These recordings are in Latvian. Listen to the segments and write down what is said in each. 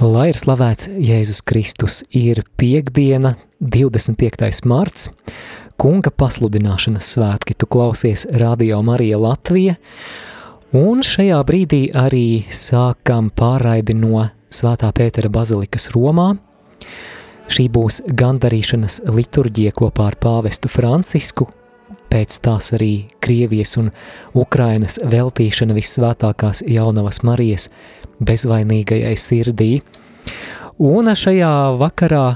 Lai ir slavēts Jēzus Kristus, ir piekdiena, 25. marts, kunga pasludināšanas svētki. Tu klausies Radio Marija Latvija, un šajā brīdī arī sākam pārraidi no Svētā Pētera bazilikas Romā. Šī būs gandarīšanas liturģija kopā ar pāvestu Francisku, pēc tās arī Krievijas un Ukrainas veltīšana vissvētākās jaunavas Marijas bezvainīgajai sirdī. Un šajā vakarā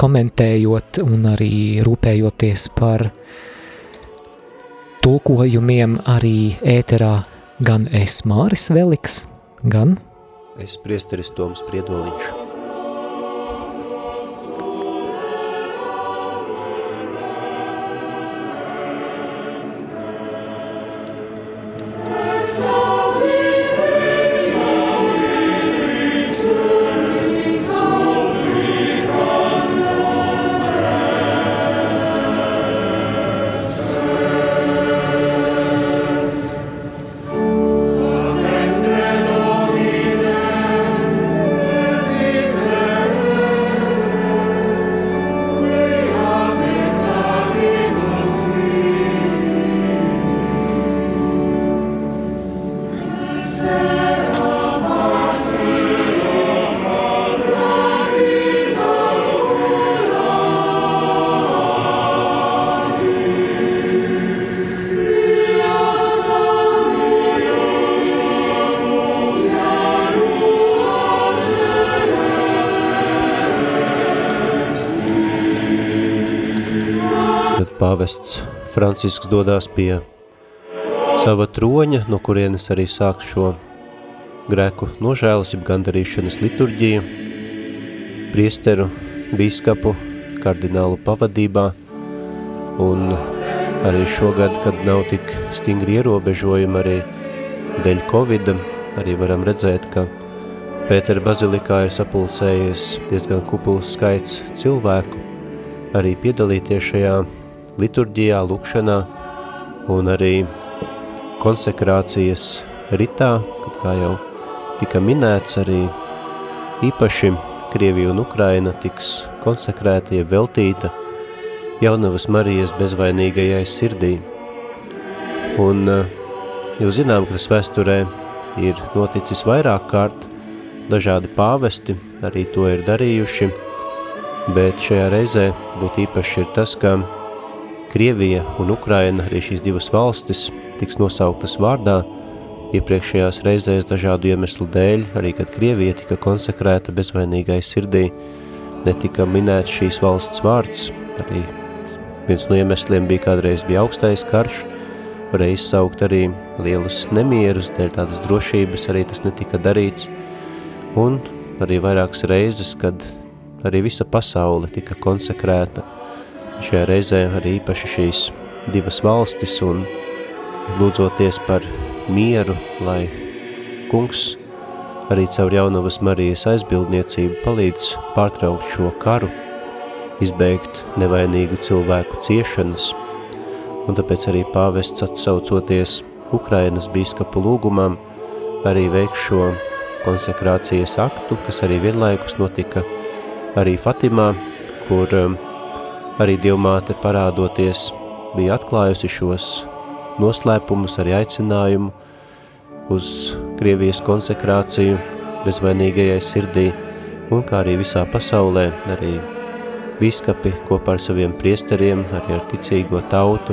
komentējot un arī rūpējoties par tulkojumiem arī ēterā gan es Māris Veliks, gan es priesteris Toms Priedoliņš. Pāvests Francisks dodās pie sava troņa, no kurienes arī sāks šo grēku nožēlas, jeb gandarīšanas liturģiju, priesteru, bīskapu, kardinālu pavadībā, un arī šogad, kad nav tik stingri ierobežojumi arī dēļ Covida, arī varam redzēt, ka Pētera bazilikā ir sapulcējies diezgan kupls skaits cilvēku, arī piedalīties šajā liturģijā, lukšanā un arī konsekrācijas ritā, kad kā jau tika minēts arī īpaši Krievija un Ukraina tiks konsekrēta, ja veltīta jaunavas Marijas bezvainīgajai sirdī. Un eh, jau zinām, ka tas vēsturē ir noticis vairāk kārt, dažādi pāvesti arī to ir darījuši, bet šajā reizē būtu īpaši ir tas, ka Krievija un Ukraina, arī šīs divas valstis, tiks nosauktas vārdā. Iepriekšējās reizēs dažādu iemeslu dēļ, arī kad Krievija tika konsekrēta bezvainīgai sirdī, netika minēts šīs valsts vārds, arī viens no iemesliem bija kādreiz bija augstais karš, varēja izsaukt arī lielas nemierus, dēļ tādas drošības arī tas netika darīts, un arī vairākas reizes, kad arī visa pasaule tika konsekrēta, šajā reizē arī īpaši šīs divas valstis un lūdzoties par mieru, lai kungs arī caur jaunavas Marijas aizbildniecību palīdz pārtraukt šo karu, izbeigt nevainīgu cilvēku ciešanas, un tāpēc arī pāvests atsaucoties Ukrainas bīskapu lūgumam arī veiks šo konsekrācijas aktu, kas arī vienlaikus notika arī Fatimā, kur um, Arī Dievmāte parādoties bija atklājusi šos noslēpumus, arī aicinājumu uz Krievijas konsekrāciju bezvainīgajai sirdī, un kā arī visā pasaulē, arī biskapi kopā ar saviem priesteriem, arī ar ticīgo tautu,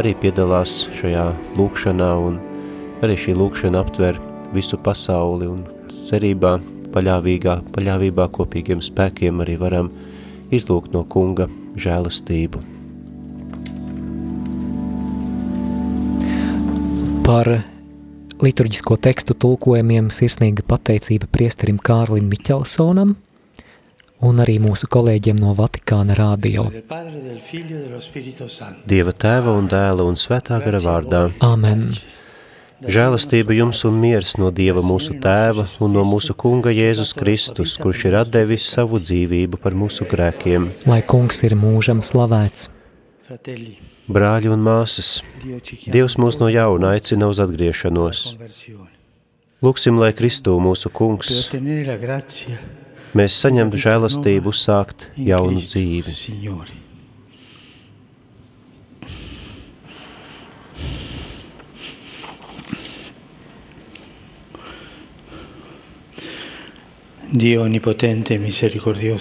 arī piedalās šajā lūkšanā, un arī šī lūkšana aptver visu pasauli, un cerībā, paļāvīgā, paļāvībā kopīgiem spēkiem arī varam izlūgt no kunga žēlastību. Par liturģisko tekstu tulkojumiem sirsnīga pateicība priesterim Kārlim Miķelsonam un arī mūsu kolēģiem no Vatikāna rādio. Dieva tēva un dēla un svētā gara vārdā. Amen. Žēlastība jums un miers no Dieva mūsu Tēva un no mūsu Kunga Jēzus Kristus, kurš ir atdevis savu dzīvību par mūsu grēkiem. Lai kungs ir mūžam slavēts. Brāļi un māsas, Dievs mūs no jauna aicina uz atgriešanos. Lūksim, lai Kristū mūsu kungs, mēs saņemtu žēlastību uzsākt jaunu dzīvi. Dio onnipotente e misericordioso.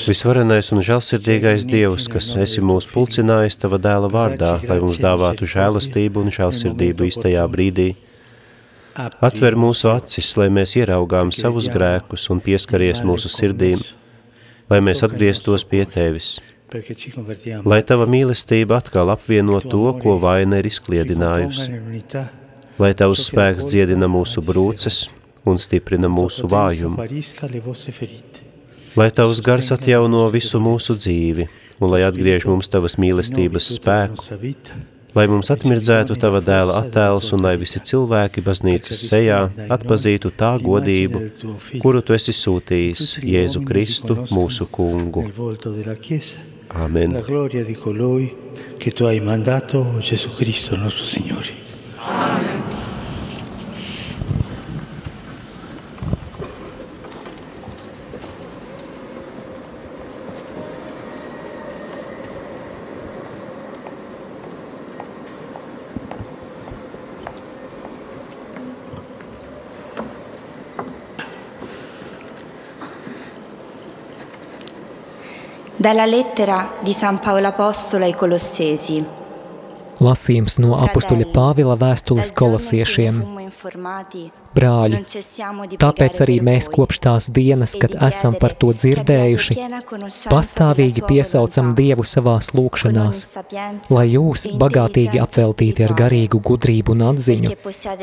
Visvarenais un žēlsirdīgais Dievs, kas esi mūs pulcinājis tava dēla vārdā, lai mums dāvātu žēlastību un žēlsirdību īstajā brīdī. Atver mūsu acis, lai mēs ieraugām savus grēkus un pieskaries mūsu sirdīm, lai mēs atgrieztos pie tevis. Lai tava mīlestība atkal apvieno to, ko vaina ir izkliedinājusi. Lai tavs spēks dziedina mūsu brūces un stiprina mūsu vājumu. Lai tavs gars atjauno visu mūsu dzīvi, un lai atgriež mums tavas mīlestības spēku, lai mums atmirdzētu tava dēla attēls, un lai visi cilvēki baznīcas sejā atpazītu tā godību, kuru tu esi sūtījis Jēzu Kristu, mūsu kungu. Amen. La gloria di colui che tu hai mandato, Gesù Cristo nostro Signore. Dalla lettera di San Paolo Apostolo ai Colossesi. Lasījums no apustuļa Pāvila vēstules kolosiešiem. Brāļi, tāpēc arī mēs kopš tās dienas, kad esam par to dzirdējuši, pastāvīgi piesaucam Dievu savās lūkšanās, lai jūs, bagātīgi apveltīti ar garīgu gudrību un atziņu,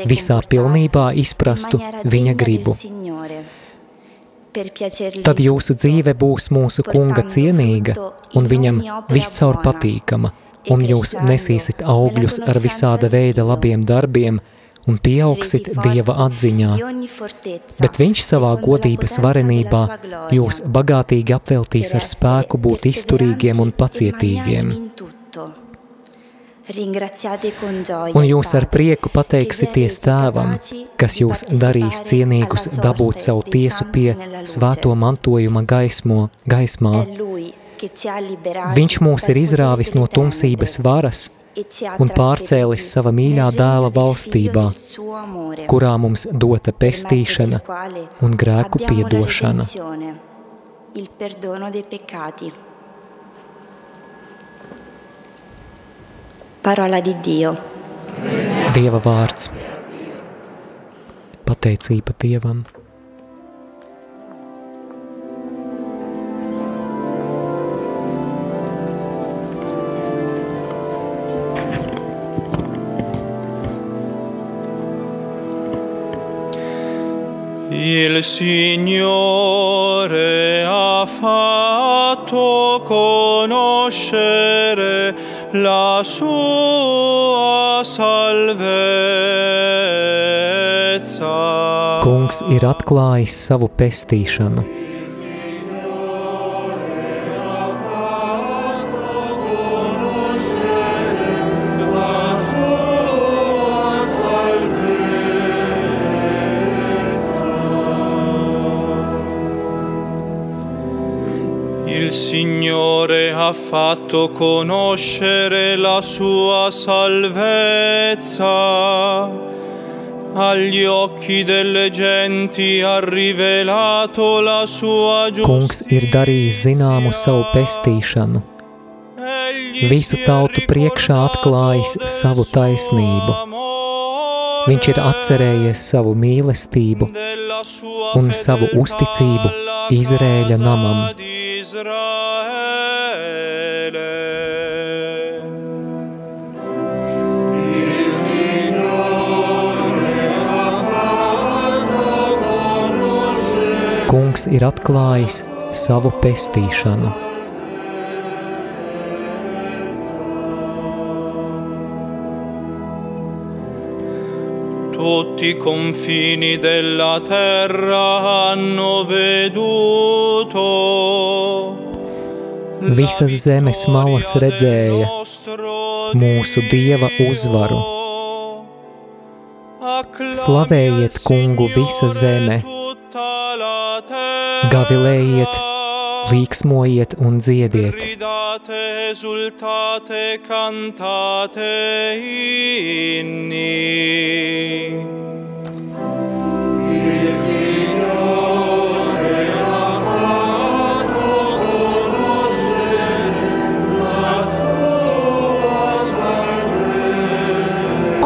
visā pilnībā izprastu viņa gribu. Tad jūsu dzīve būs mūsu kunga cienīga un viņam viscaur patīkama, un jūs nesīsit augļus ar visāda veida labiem darbiem un pieaugsit Dieva atziņā. Bet viņš savā godības varenībā jūs bagātīgi apveltīs ar spēku būt izturīgiem un pacietīgiem. Un jūs ar prieku pateiksieties tēvam, kas jūs darīs cienīgus dabūt savu tiesu pie svēto mantojuma gaismo, gaismā. Viņš mūs ir izrāvis no tumsības varas un pārcēlis sava mīļā dēla valstībā, kurā mums dota pestīšana un grēku piedošana. Il perdono dei peccati. Parola di Dio. Dieva vārds. Pateicība Dievam. Il Signore ha fatto conoscere la sua salvezza. Kungs ir atklājis savu pestīšanu. Ha fatto conoscere la sua salvezza. Agli occhi delle genti ha rivelato la sua Kungs ir darījis zināmu savu pestīšanu. Visu tautu priekšā atklājis savu taisnību. Viņš ir atcerējies savu mīlestību un savu uzticību Izrēļa namam. Kungs ir atklājis savu pestīšanu. Tutti i confini della terra hanno veduto. Visas zemes malas redzēja mūsu Dieva uzvaru. Slavējiet kungu visa zeme, gavilējiet, līksmojiet un dziediet.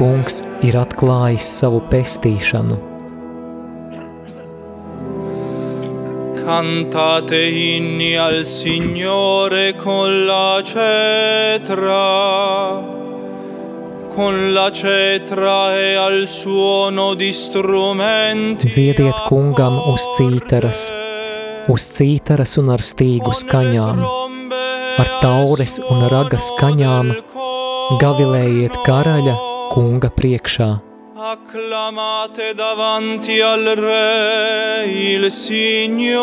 Kungs ir atklājis savu pestīšanu. Cantate inni al Signore con la cetra, con la cetra e al suono di strumenti. Dziediet kungam uz cītaras, uz cītaras un ar stīgu skaņām, ar taures un raga skaņām, gavilējiet karaļa kunga priekšā. Acclamate davanti al Re il Signore.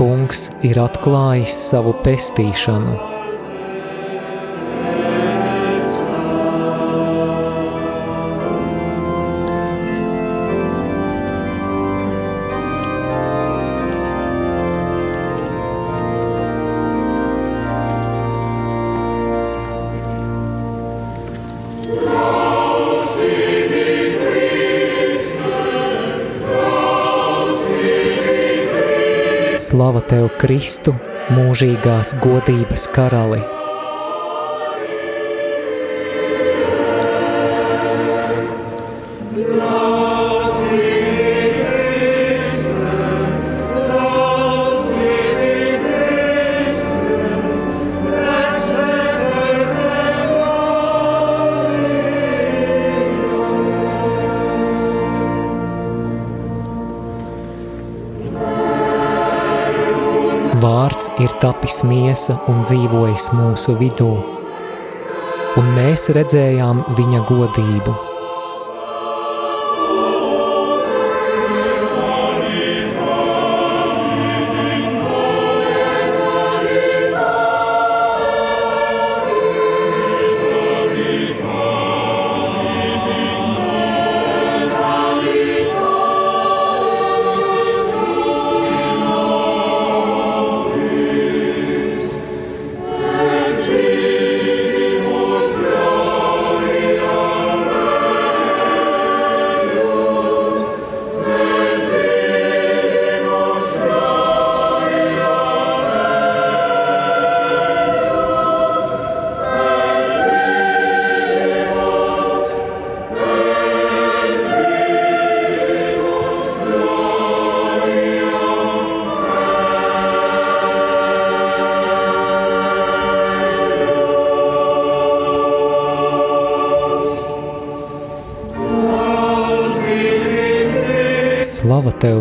Kungs ir atklājis savu pestīšanu. Slava tev, Kristu, mūžīgās godības karali! Ir tapis miesa un dzīvojis mūsu vidū, un mēs redzējām viņa godību.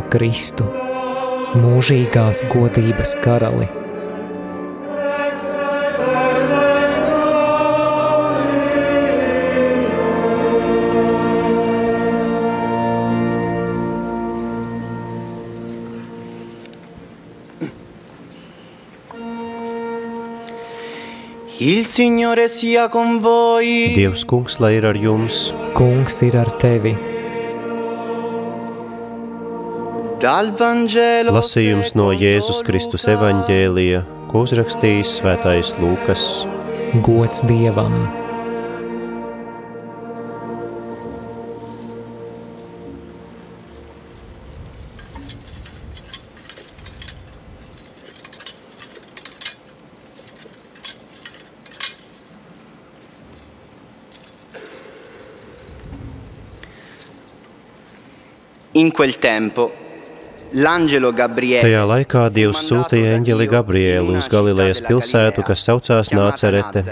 Kristu, mūžīgās godības karali! Il Signore sia con voi. Dievs kungs, lai ir ar jums, Kungs ir ar tevi! Lasījums no Jēzus Kristus evaņģēlija, ko uzrakstījis svētais Lūkas. Gods Dievam! In quel tempo Tajā laikā Dievs sūtīja eņģeli Gabrielu uz Galilejas pilsētu, kas saucās Nācerete,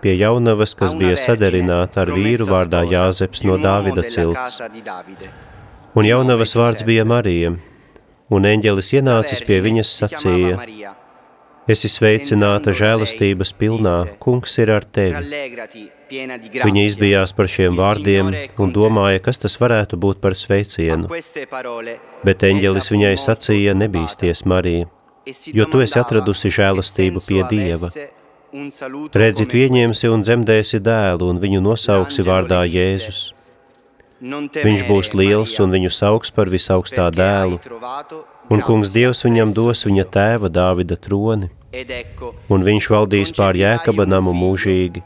pie jaunavas, kas bija sadarināta ar vīru vārdā Jāzeps no Dāvida cilts. Un jaunavas vārds bija Marija, un eņģelis ienācis pie viņas sacīja: Esi sveicināta žēlastības pilnā, kungs ir ar tevi. Viņa izbijās par šiem vārdiem un domāja, kas tas varētu būt par sveicienu. Bet eņģelis viņai sacīja, nebīsties, Marija, e jo tu esi atradusi žēlastību pie Dieva. Redzi, tu ieņemsi un dzemdēsi dēlu, un viņu nosauksi vārdā Jēzus. Viņš būs liels un viņu sauks par visaugstā dēlu, un kungs Dievs viņam dos viņa tēva Dāvida troni, un viņš valdīs pār Jēkaba namu mūžīgi,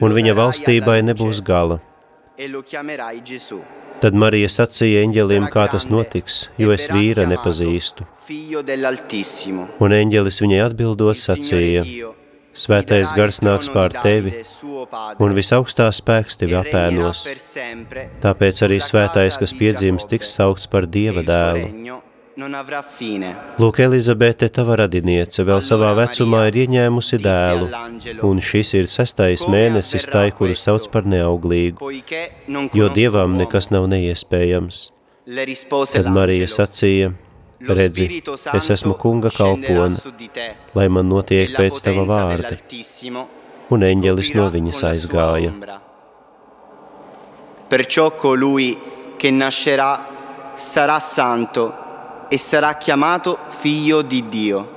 un viņa valstībai nebūs gala. e. Tad Marija sacīja eņģelim, kā tas notiks, e jo es vīra nepazīstu. Un eņģelis viņai atbildot sacīja, Svētais gars nāks pār tevi, un visaugstā spēks tevi e apēnos. Tāpēc arī svētais, kas piedzims, tiks saukts par Dieva dēlu. Regno non avrà fine. Lūk, Elizabete, tava radiniece, vēl savā vecumā ir ieņēmusi dēlu, un šis ir sestais mēnesis tai, kuru sauc par neauglīgu, jo Dievam nekas nav neiespējams. Tad Marija sacīja, redzi, es esmu kunga kalpone, lai man e notiek pēc tava vārda. Un eņģelis no viņas aizgāja. Perciò colui che nascerà sarà santo e sarà chiamato figlio di Dio.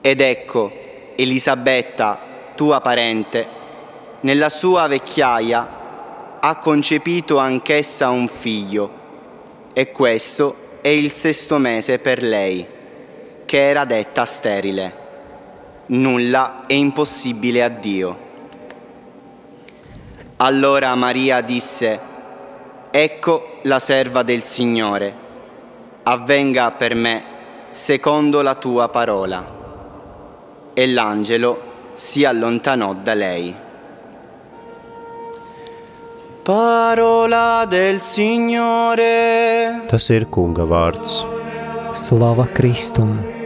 Ed ecco, Elisabetta, tua parente, nella sua vecchiaia ha concepito anch'essa un figlio, e questo è il sesto mese per lei, che era detta sterile. Nulla è impossibile a Dio. Allora Maria disse, Ecco la serva del Signore, avvenga per me secondo la tua parola. E l'angelo si allontanò da lei. Parola del Signore. Tas ir kunga vārds. Slava Kristum!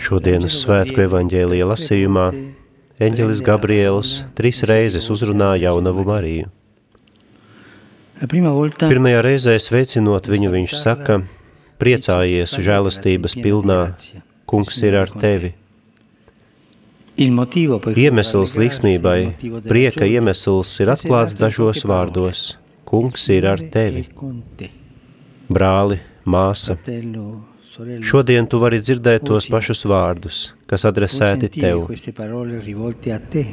Šodienas svētku evaņģēlija lasījumā eņģelis Gabriels trīs reizes uzrunā jaunavu Mariju. Pirmajā reizē sveicinot viņu, viņš saka, priecājies žēlastības pilnā, kungs ir ar tevi. Iemesls līksmībai, prieka iemesls ir atklāts dažos vārdos. Kungs ir ar tevi, brāli, māsa. Šodien tu vari dzirdēt tos pašus vārdus, kas adresēti tev.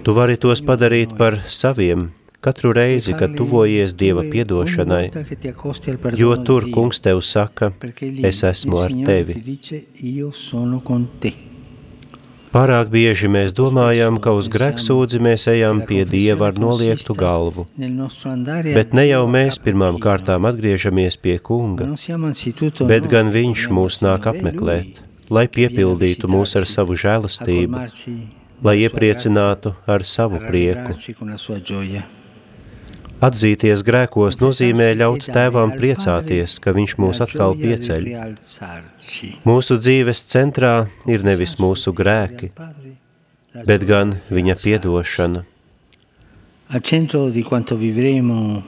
Tu vari tos padarīt par saviem katru reizi, kad tuvojies Dieva piedošanai, jo tur kungs tev saka, es esmu ar tevi. Pārāk bieži mēs domājam, ka uz grēksūdzi mēs ejam pie Dieva ar noliektu galvu, bet ne jau mēs pirmām kārtām atgriežamies pie kunga, bet gan viņš mūs nāk apmeklēt, lai piepildītu mūs ar savu žēlastību, lai iepriecinātu ar savu prieku. Atzīties grēkos nozīmē ļaut tēvam priecāties, ka viņš mūs atkal pieceļ. Mūsu dzīves centrā ir nevis mūsu grēki, bet gan viņa piedošana. Al centro di quanto vivremo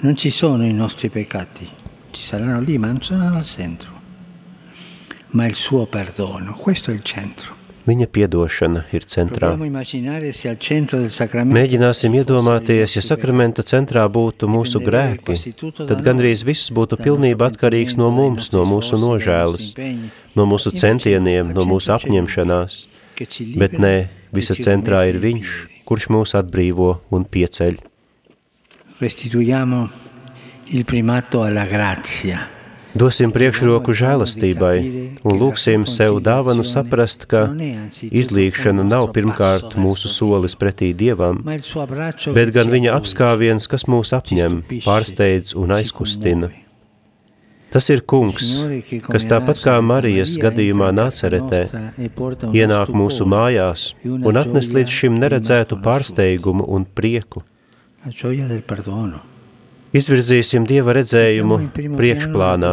non ci sono i nostri peccati, ci saranno lì, ma non saranno al centro, ma il suo perdono, questo è il centro. Viņa piedošana ir centrā. Sacramento Mēģināsim iedomāties, ja sakramenta centrā būtu mūsu grēki, tad gandrīz viss būtu pilnībā atkarīgs no mums, no mūsu nožēlas, no mūsu centieniem, no mūsu apņemšanās. Bet nē, e visa centrā ir Viņš, kurš mūs atbrīvo un pieceļ. restituiamo il primato alla grazia. Dosim priekšroku žēlastībai un lūksim sev dāvanu saprast, ka izlīgšana nav pirmkārt mūsu solis pretī Dievam, bet gan viņa apskāviens, kas mūs apņem, pārsteidz un aizkustina. Tas ir kungs, kas tāpat kā Marijas gadījumā nāceretē, ienāk mūsu mājās un atnes līdz šim neredzētu pārsteigumu un prieku. Izvirzīsim Dieva redzējumu priekšplānā,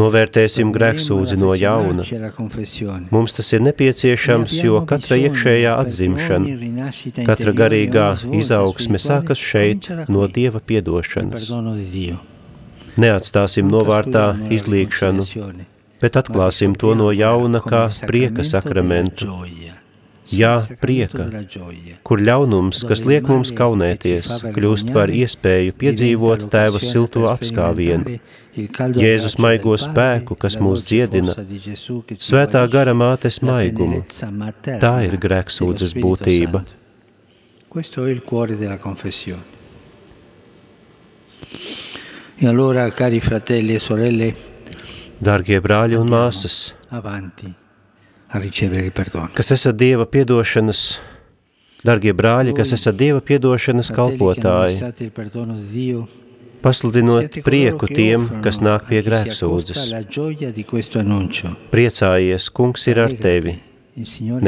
novērtēsim grēksūdzi no jauna. Mums tas ir nepieciešams, jo katra iekšējā atzimšana, katra garīgā izaugsme sākas šeit no Dieva piedošanas. Neatstāsim novārtā izlīgšanu, bet atklāsim to no jauna kā prieka sakramentu. Jā, prieka, kur ļaunums, kas liek mums kaunēties, kļūst par iespēju piedzīvot tēva silto apskāvienu, Jēzus maigo spēku, kas mūs dziedina, svētā gara mātes maigumu. Tā ir grēksūdzes būtība. Questo è il cuore della confessione. E allora, cari fratelli e sorelle, Dārgie brāļi un māsas, avanti a ricevere il perdono. kas esat Dieva piedošanas, dārgie brāļi, kas esat Dieva piedošanas kalpotāji, pasludinot prieku tiem, kas nāk pie grēksūdzes. Priecājies, kungs ir ar tevi,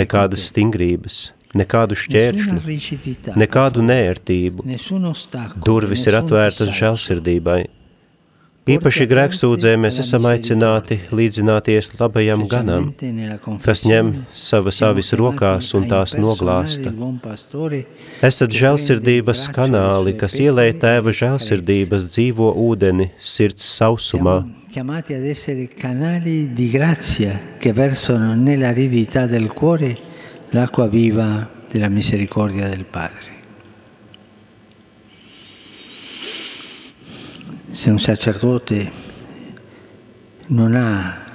nekādas stingrības, nekādu šķēršļu, nekādu nērtību. Durvis ir atvērtas žēlsirdībai. Īpaši grēksūdzē mēs esam aicināti līdzināties labajam ganam, kas ņem savas avis rokās un tās noglāsta. Esat žēlsirdības kanāli, kas pecore ielēj tēva žēlsirdības dzīvo ūdeni sirds sausumā. Chiamati ad essere canali di grazia che versano nell'aridità del cuore l'acqua viva della misericordia del Padre. Se un sacerdote non ha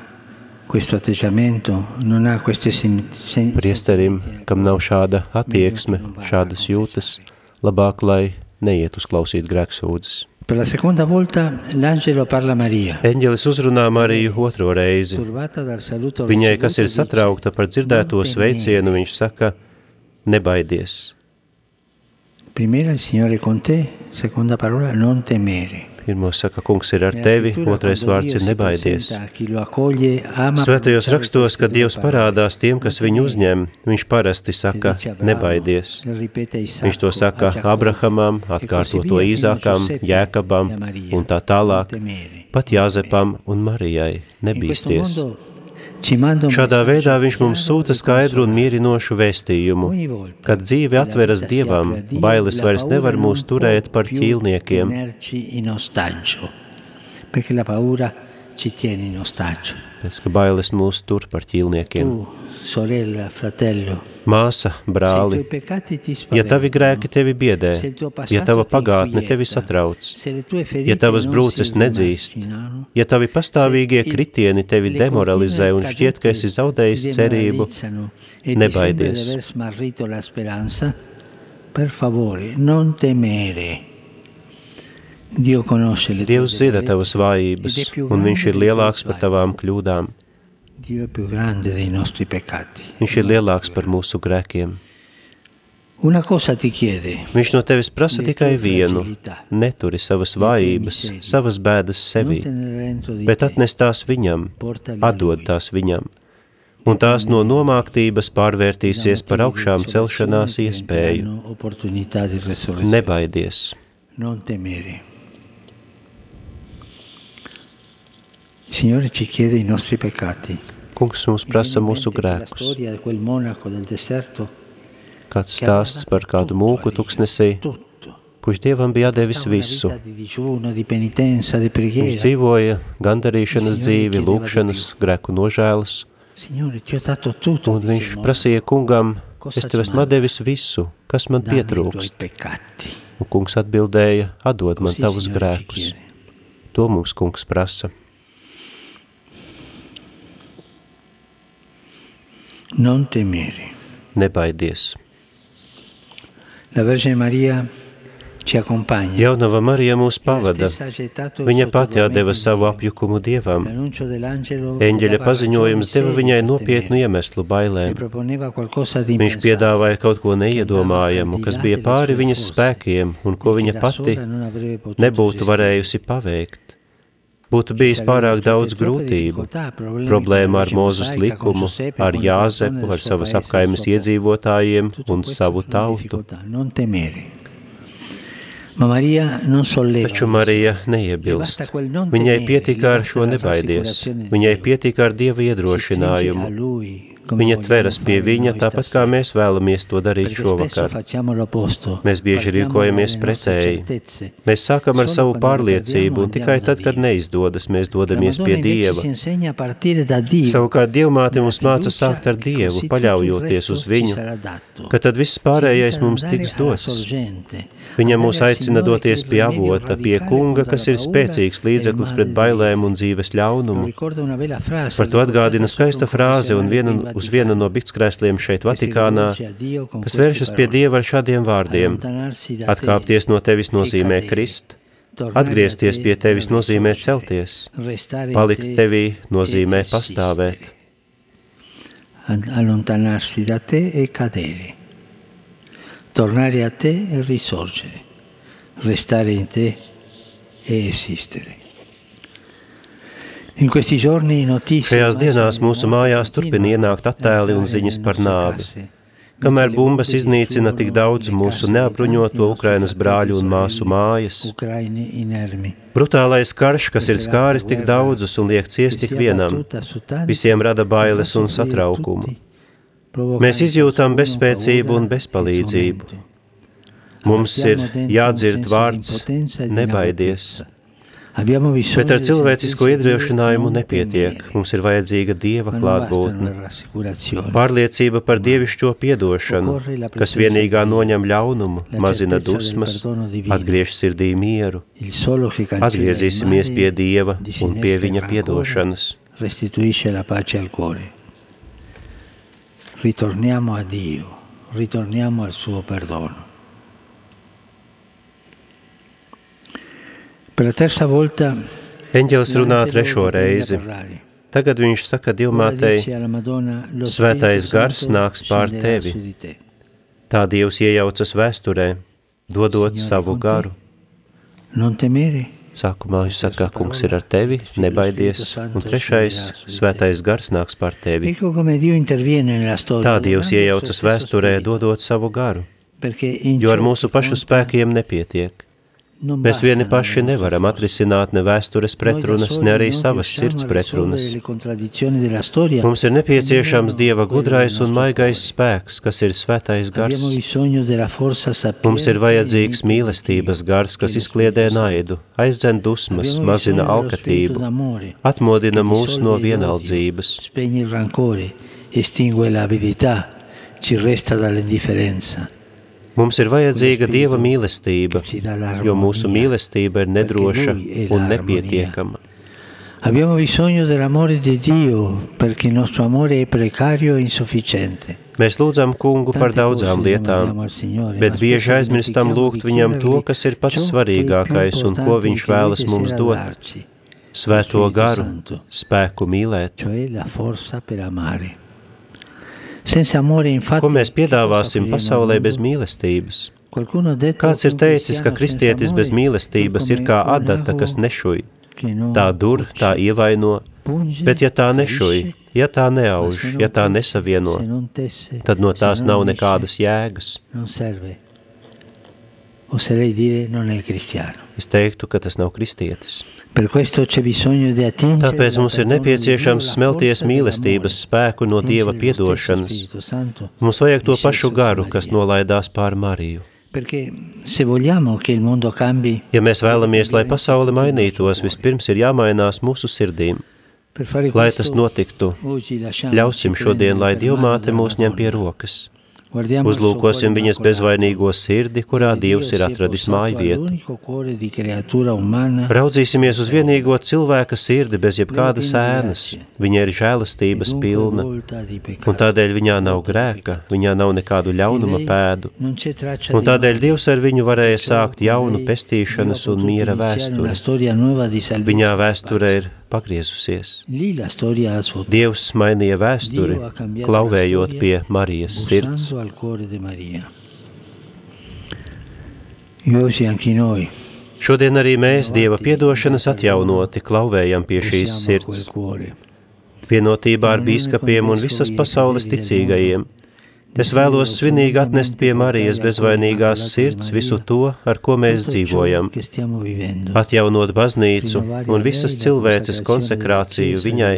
questo atteggiamento, non ha queste sen- sen- Priesterim, kam nav šāda attieksme, šādas jūtas, labāk, lai neiet uzklausīt grēksūdzes. Per la seconda volta l'angelo parla a Maria, Eņģelis uzrunā Mariju otro reizi. Viņai, kas ir satraukta par dzirdēto sveicienu, viņš saka, nebaidies. Primera il Signore con te, seconda parola non temere. Pirmo saka, kungs ir ar tevi, otrais vārds ir nebaidies. Svētajos rakstos, kad Dievs parādās tiem, kas viņu uzņem, viņš parasti saka, nebaidies. Viņš to saka Abrahamam, atkārto to Īzākam, Jēkabam un tā tālāk, pat Jāzepam un Marijai. Nebīsties. Šādā veidā viņš mums sūta skaidru un mierinošu vēstījumu. Kad dzīve atveras Dievam, bailes vairs nevar mūs turēt par ķīlniekiem. Perché la paura ci tiene in ostaggio. Pēc, ka bailes mūs tur par ķīlniekiem. Māsa, brāli, ja tavi grēki tevi biedē, ja tava pagātne tevi satrauc, ja tavas brūces nedzīst, ja tavi pastāvīgie kritieni tevi demoralizē un šķiet, ka esi cadute zaudējis cerību, e nebaidies. per favore, non temere. Dio conosce le tue Dievs zina tavas vājības, un Viņš ir lielāks par tavām kļūdām. Viņš ir lielāks par mūsu grēkiem. Viņš no tevis prasa tikai vienu neturi savas vājības, savas bēdas sevī, bet atnes tās viņam, atdod tās viņam. Un tās no nomāktības pārvērtīsies par augšām celšanās iespēju. Nebaidies! Non temere. Il Signore ci chiede i nostri peccati. Kungs mums prasa mūsu grēkus. Kāds stāsts par kādu mūku tuksnesī, kurš Dievam bija devis visu. Viņš dzīvoja gandarīšanas dzīvi, lūkšanas, grēku nožēlas, un viņš prasīja kungam, es tev esmu devis visu, kas man pietrūkst. Un kungs atbildēja, atdod man tavus grēkus. To mums kungs prasa. Non temere. Nebaidies. La Vergine accompagna. Jaunava Marija mūs pavada. Viņa pati atdeva savu apjukumu Dievam. Eņģeļa paziņojums deva viņai nopietnu iemeslu bailēm. Viņš piedāvāja kaut ko neiedomājamu, kas bija pāri viņas spēkiem un ko viņa pati nebūtu varējusi paveikt. Būtu bijis pārāk daudz grūtību, problēma ar Mūzes likumu, ar Jāzepu, ar savas apkaimes iedzīvotājiem un savu tautu. Taču Marija neiebilst. Viņai pietika ar šo nebaidies. Viņai pietika ar Dieva iedrošinājumu. Viņa tveras pie viņa, tāpat kā mēs vēlamies to darīt šovakar. Mēs bieži rīkojamies pretēji. Mēs sākam ar savu pārliecību, un tikai tad, kad neizdodas, mēs dodamies pie Dieva. Savukārt Dievmāte mums māca sākt ar Dievu, paļaujoties uz viņu, ka tad viss pārējais mums tiks dots. Viņa mūs aicina doties pie avota, pie kunga, kas ir spēcīgs līdzeklis pret bailēm un dzīves ļaunumu. Par to atgādina skaista frāze un viena, uz viena no biktskrēsliem šeit Vatikānā, kas vēršas pie Dieva ar šādiem vārdiem. Atkāpties no tevis nozīmē krist, atgriezties pie tevis nozīmē celties, palikt tevī nozīmē pastāvēt. Allontanarsi da te e cadere, tornare a te e risorgere, restare in te e esistere. Šajās dienās mūsu mājās turpina ienākt attēli un ziņas par nāvi. Kamēr bumbas iznīcina tik daudz mūsu neapbruņoto Ukrainas brāļu un māsu mājas, brutālais karš, kas ir skāris tik daudzus un liek ciest tik vienam, visiem rada bailes un satraukumu. Mēs izjūtam bezspēcību un bezpalīdzību. Mums ir jādzird vārds nebaidies. Bet ar cilvēcisko iedrošinājumu nepietiek. Mums ir vajadzīga Dieva klātbūtne. Pārliecība par dievišķo piedošanu, kas vienīgā noņem ļaunumu, mazina dusmas, atgriež sirdī mieru. Atgriezīsimies pie Dieva un pie Viņa piedošanas. Restituisce la pace al cuore. Ritorniamo a Dio, ritorniamo al suo perdono. Eņģelis runā trešo reizi. Tagad viņš saka Dievmātei, Svētais gars nāks pār tevi. Tā Dievs iejaucas vēsturē, dodot savu garu. Sākumā viņš saka, kungs ir ar tevi, nebaidies, un trešais, svētais gars nāks pār tevi. Tā Dievs iejaucas vēsturē, dodot savu garu, jo ar mūsu pašu spēkiem nepietiek. Non Mēs vieni paši nostra nevaram atrisināt ne vēstures pretrunas, ne arī savas sirds pretrunas. Mums ir nepieciešams Dieva gudrais un maigais spēks, kas ir svētais gars. Mums ir vajadzīgs mīlestības gars, kas izkliedē naidu, aizdzen dusmas, mazina alkatību, atmodina mūs no vienaldzības. Spegne il rancore, estingue l'avidità, ci resta dall'indifferenza. Mums ir vajadzīga Dieva mīlestība, jo mūsu mīlestība ir nedroša un nepietiekama. Abbiamo bisogno dell'amore di Dio perché il nostro amore è precario e insufficiente. Mēs lūdzam kungu par daudzām lietām, bet bieži aizmirstam lūgt viņam to, kas ir pats svarīgākais un ko viņš vēlas mums dot - svēto garu, spēku mīlēt. Ko mēs piedāvāsim pasaulē bez mīlestības? Kāds ir teicis, ka kristietis bez mīlestības ir kā adata, kas nešuj. Tā dur, tā ievaino, bet ja tā nešuj, ja tā neauž, ja tā nesavieno, tad no tās nav nekādas jēgas. Oserei dire non è cristiano. Es teiktu, ka tas nav kristietis. Tāpēc mums ir nepieciešams smelties mīlestības spēku no Dieva piedošanas. Mums vajag to pašu garu, kas nolaidās pār Mariju. Perché se vogliamo che il mondo cambi, Ja mēs vēlamies, lai pasaule mainītos, vispirms ir jāmainās mūsu sirdīm. Lai tas notiktu, ļausim šodien, lai Dievmāte mūs ņem pie rokas. Uzlūkosim viņas bezvainīgo sirdi, kurā Dievs ir atradis māju vietu. Raudzīsimies uz vienīgo cilvēka sirdi bez jebkādas ēnas. Viņa ir žēlastības pilna, un tādēļ viņā nav grēka, viņā nav nekādu ļaunuma pēdu. Un tādēļ Dievs ar viņu varēja sākt jaunu pestīšanas un miera vēsturi. Viņā vēsture ir pagriezusies. Dievs mainīja vēsturi, klauvējot pie Marijas sirds. Šodien arī mēs Dieva piedošanas atjaunoti klauvējam pie šīs sirds. Vienotībā ar bīskapiem un visas pasaules ticīgajiem – Es vēlos svinīgi atnest pie Marijas bezvainīgās sirds visu to, ar ko mēs dzīvojam, atjaunot baznīcu un visas cilvēces konsekrāciju viņai,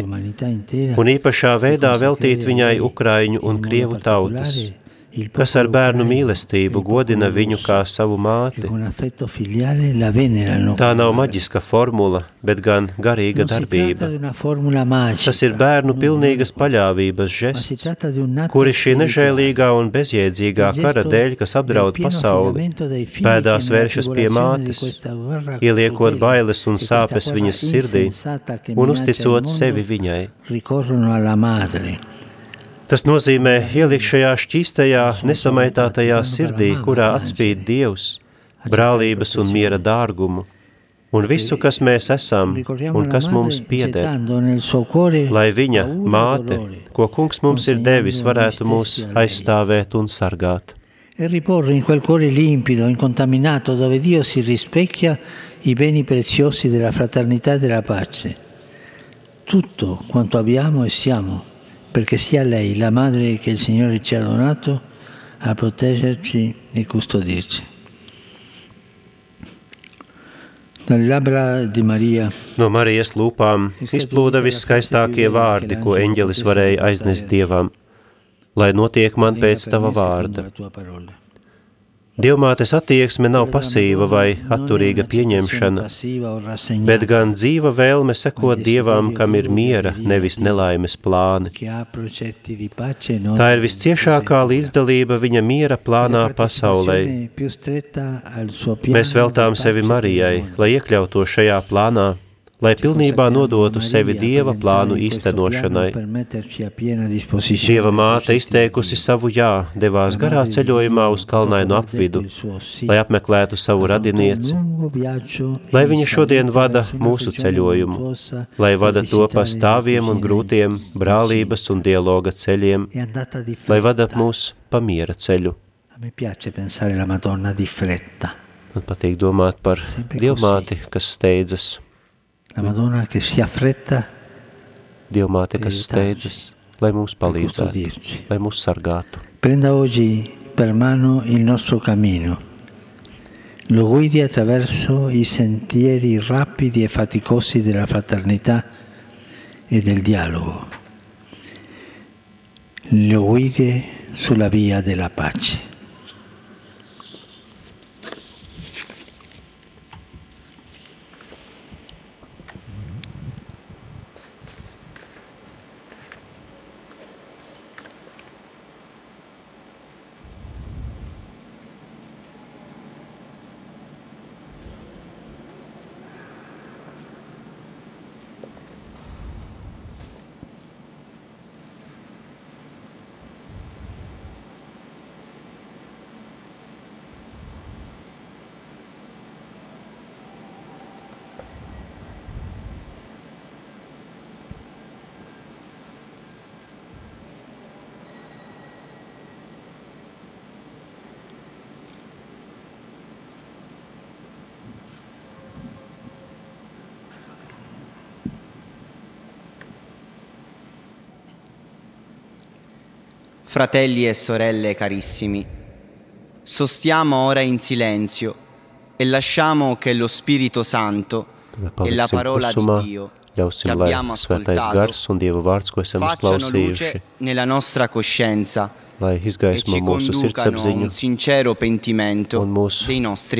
un īpašā veidā veltīt viņai Ukraiņu un Krievu tautas kas ar bērnu mīlestību godina viņu kā savu māti. Tā nav maģiska formula, bet gan garīga darbība. Tas ir bērnu pilnīgas paļāvības žests, kuri šī nežēlīgā un bezjēdzīgā kara dēļ, kas apdraud pasauli, pēdās vēršas pie mātes, ieliekot bailes un sāpes viņas sirdī un uzticot sevi viņai. Tas nozīmē ielikt šajā šķīstajā, nesamaitātajā sirdī, kurā atspīd Dievs, brālības un miera dārgumu, un visu, kas mēs esam un kas mums pieder, lai viņa māte, ko kungs mums ir devis, varētu mūs aizstāvēt un sargāt. E riporre in quel cuore limpido, incontaminato, dove Dio si rispecchia i beni preziosi della fraternità e della pace. Tutto quanto abbiamo e siamo perché sia lei la madre che il Signore ci ha donato a proteggerci e custodirci. No Marijas lūpām izplūda viskaistākie vārdi, ko eņģelis varēja aiznest Dievam, lai notiek man pēc tava vārda. Dievmātes attieksme nav pasīva vai atturīga pieņemšana, bet gan dzīva vēlme sekot Dievam, kam ir miera, nevis nelaimes plāni. Tā ir visciešākā līdzdalība viņa miera plānā pasaulē. Mēs veltām sevi Marijai, lai iekļautu šajā plānā lai pilnībā nodotu sevi Dieva plānu īstenošanai. Dieva māte izteikusi savu jā, devās garā ceļojumā uz kalnainu apvidu, lai apmeklētu savu radinieci, lai viņa šodien vada mūsu ceļojumu, lai vada to pa stāviem un grūtiem brālības un dialoga ceļiem, lai vada mūs pa miera ceļu. Man patīk domāt par Dievmāti, kas steidzas La Madonna che si affretta Dievmāte, kas steidzas, lai mums palīdzētu, lai mūs sargātu. Prenda oggi per mano il nostro cammino, lo guidi attraverso i sentieri rapidi e faticosi della fraternità e del dialogo, lo guidi sulla via della pace. Fratelli e sorelle carissimi, sostiamo ora in silenzio e lasciamo che lo Spirito Santo e la parola di Dio Ļausim, lai svētais gars un Dieva vārds, ko esam uzklausījuši, lai izgaismo mūsu sirdsapziņu un mūs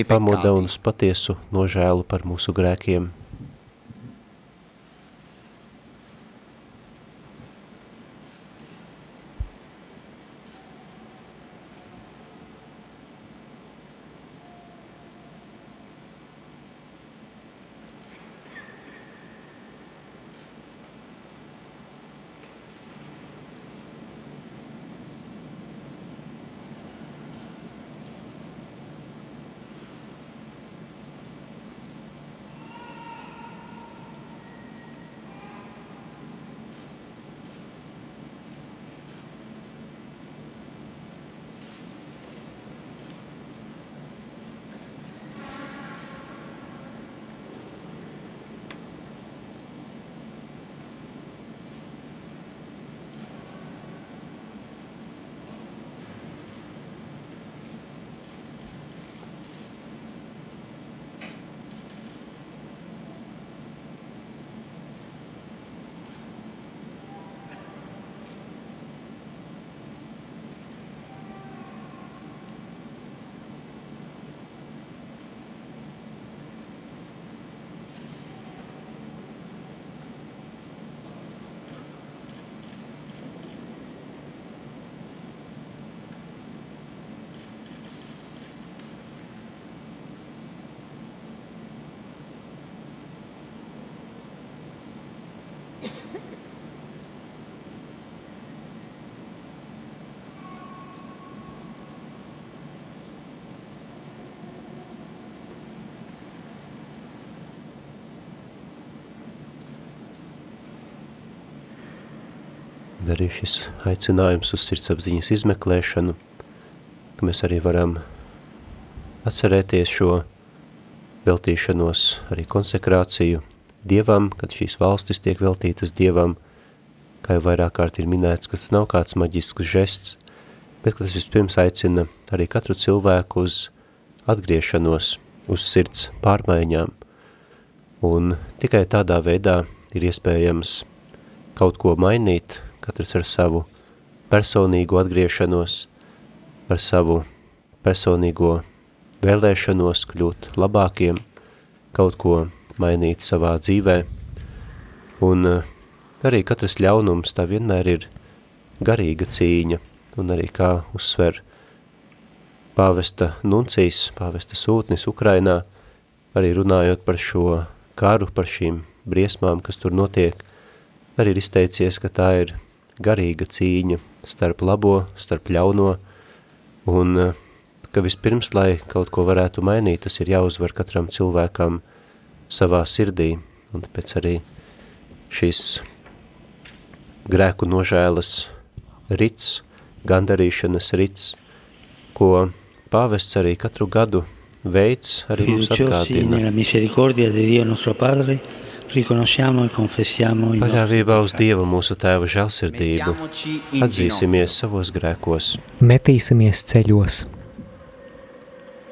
pamoda un uz patiesu nožēlu par mūsu grēkiem. Šis aicinājums uz sirdsapziņas izmeklēšanu, ka mēs arī varam atcerēties šo veltīšanos, arī konsekrāciju Dievam, kad šīs valstis tiek veltītas Dievam, kā jau vairāk kārt ir minēts, ka tas nav kāds maģisks žests, bet ka tas vispirms aicina arī katru cilvēku uz atgriešanos, uz sirds pārmaiņām. Un tikai tādā veidā ir iespējams kaut ko mainīt, katrs ar savu personīgo atgriešanos, ar savu personīgo vēlēšanos kļūt labākiem, kaut ko mainīt savā dzīvē. Un uh, arī katrs ļaunums tā vienmēr ir garīga cīņa, un arī kā uzsver pāvesta nuncīs, pāvesta sūtnis Ukrainā, arī runājot par šo karu, par šīm briesmām, kas tur notiek, arī ir izteicies, ka tā ir garīga cīņa starp labo, starp ļauno, un uh, ka vispirms, lai kaut ko varētu mainīt, tas ir jāuzvar katram cilvēkam – savā sirdī, un tāpēc arī šīs grēku nožēlas rits, gandarīšanas rits, ko pāvests arī katru gadu veids, arī mums atgādina. Paļāvībā uz Dievu mūsu Tēva žēlsirdību, atzīsimies savos grēkos. Metīsimies ceļos.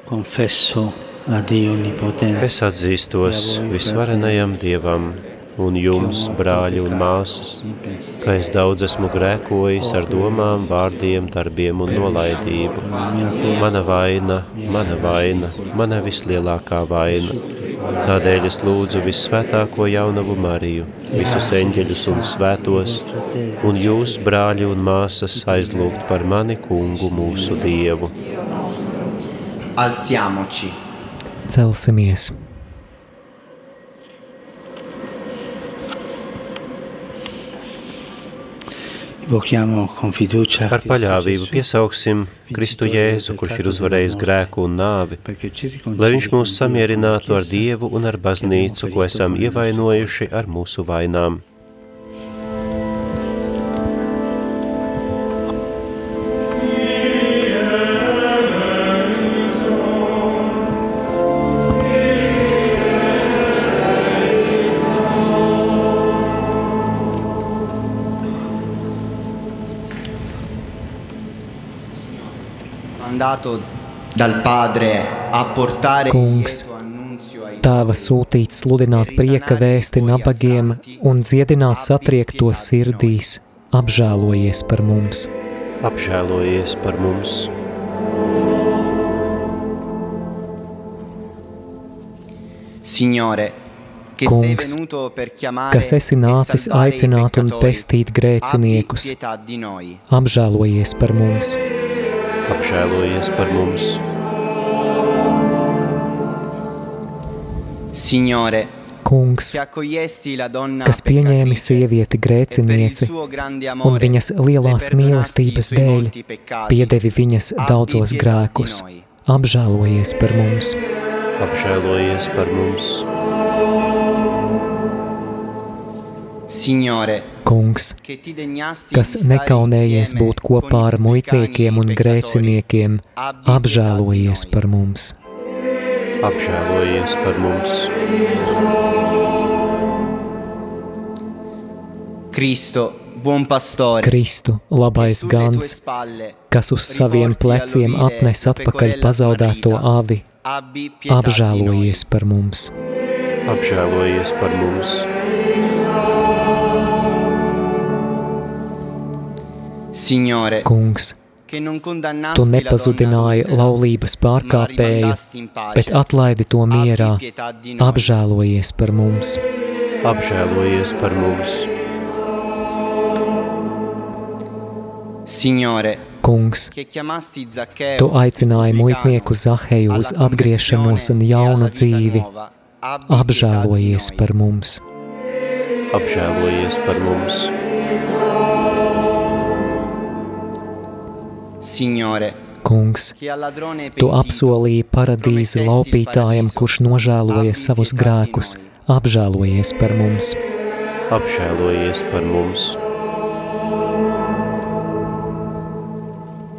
Confesso Es atzīstos visvarenajam Dievam un jums, brāļi un māsas, ka es daudz esmu grēkojis ar domām, vārdiem, darbiem un nolaidību. Mana vaina, mana vaina, mana vislielākā vaina. Tādēļ es lūdzu vissvētāko jaunavu Mariju, visus eņģeļus un svētos, un jūs, brāļi un māsas, aizlūgt par mani kungu mūsu Dievu. Alziamoci. Celsimies! Ar paļāvību piesauksim Kristu Jēzu, kurš ir uzvarējis grēku un nāvi, lai viņš mūs samierinātu ar Dievu un ar baznīcu, ko esam ievainojuši ar mūsu vainām. Mandato dal Padre a portare Kungs, Tēva sūtīts sludināt prieka vēsti nabagiem un dziedināt satriekto sirdīs, apžēlojies par mums. Apžēlojies par mums. Signore, Kungs, kas esi nācis aicināt un pestīt grēciniekus, apžēlojies par mums apžēlojies par mums. Signore, Kungs, kas pieņēmi sievieti grēcinieci un viņas lielās mīlestības dēļ piedevi viņas daudzos grēkus, apžēlojies par mums. Apžēlojies par mums. Signore, Kungs, kas nekaunējies būt kopā ar muitniekiem un grēciniekiem, apžēlojies par mums. Apžēlojies par mums. Kristo, buon pastore, Kristu, labais gans, kas uz saviem pleciem atnes atpakaļ pazaudēto avi, apžēlojies par mums. Apžēlojies par mums. Signore, Kungs, Tu nepazudināji laulības pārkāpēju, bet atlaidi to mierā, apžēlojies par mums. Apžēlojies par mums. Signore, Kungs, Tu aicināji muitnieku Zaheju uz atgriešanos un jaunu dzīvi, apžēlojies par mums. Apžēlojies par mums. Signore, Kungs, Tu apsolīji paradīzi laupītājam, kurš nožēloja savus grēkus, apžēlojies par mums. Apžēlojies par mums.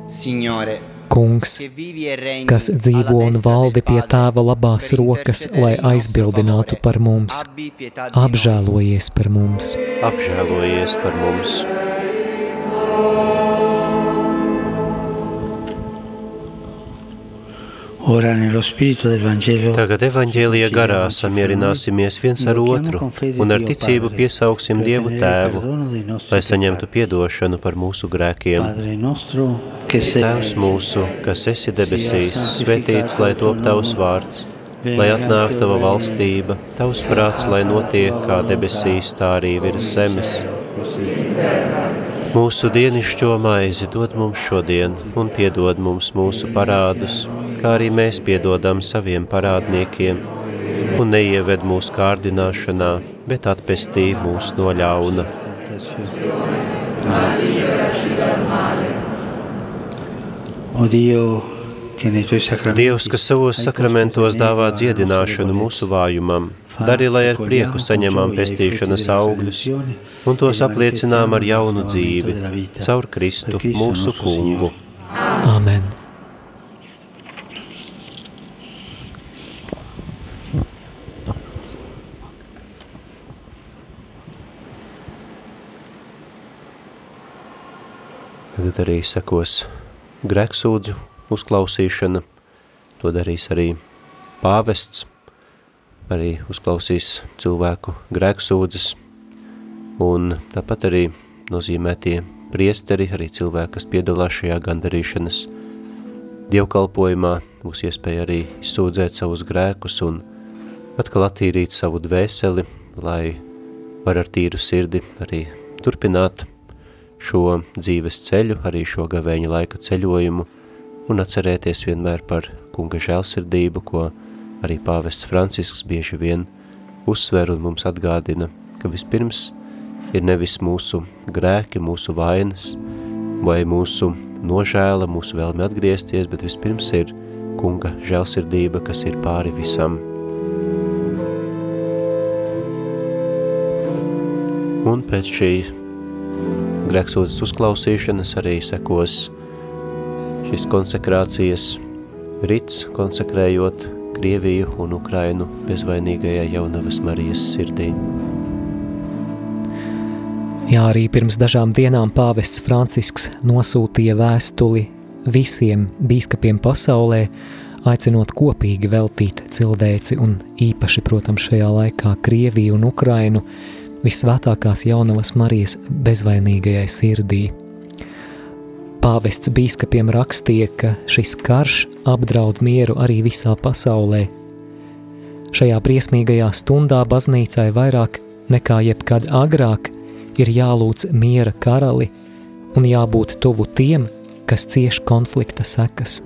Signore, Kungs, che vivi e kas dzīvo alla un valdi pie tēva labās rokas, lai aizbildinātu par mums. Pietà di noi. Apžēlojies par mums! Apžēlojies par mums! Tagad evaņģēlija garā samierināsimies viens ar otru un ar ticību piesauksim Dievu Tēvu, lai saņemtu piedošanu par mūsu grēkiem. Tēvs mūsu, kas esi debesīs, svētīts, lai top tavs vārds, lai atnāk tava valstība, tavs prāts, lai notiek kā debesīs, tā arī virs zemes. Mūsu dienišķo maizi dod mums šodien un piedod mums mūsu parādus, kā arī mēs piedodam saviem parādniekiem, un neieved mūsu kārdināšanā, bet atpestī mūs no ļauna. Dievs, kas savos sakramentos dāvā dziedināšanu mūsu vājumam, dari, lai ar prieku saņemam pestīšanas augļus un tos apliecinām ar jaunu dzīvi, caur Kristu mūsu kungu. Āmen! Tagad arī sekos grēksūdzu uzklausīšana, to darīs arī pāvests, arī uzklausīs cilvēku grēksūdzes, un tāpat arī nozīmētie priesteri, arī cilvēki, kas piedalās šajā gandarīšanas dievkalpojumā, būs iespēja arī izsūdzēt savus grēkus un atkal attīrīt savu dvēseli, lai var ar tīru sirdi arī turpināt šo dzīves ceļu, arī šo gavēņa laika ceļojumu un atcerēties vienmēr par kunga žēlsirdību, ko arī pāvests Francisks bieži vien uzsver un mums atgādina, ka vispirms ir nevis mūsu grēki, mūsu vainas vai mūsu nožēla, mūsu vēlme atgriezties, bet vispirms ir kunga žēlsirdība, kas ir pāri visam. Un pēc šī grēksūdzes uzklausīšanas arī sekos šis konsekrācijas rits, konsekrējot Krieviju un Ukrainu bezvainīgajai jaunavas Marijas sirdī. Jā, arī pirms dažām dienām pāvests Francisks nosūtīja vēstuli visiem bīskapiem pasaulē, aicinot kopīgi veltīt cilvēci un īpaši, protams, šajā laikā Krieviju un Ukrainu visvētākās jaunavas Marijas bezvainīgajai sirdī. Pāvests bīskapiem rakstīja, ka šis karš apdraud mieru arī visā pasaulē. Šajā briesmīgajā stundā baznīcai vairāk nekā jebkad agrāk ir jālūdz miera karali un jābūt tuvu tiem, kas cieš konflikta sekas.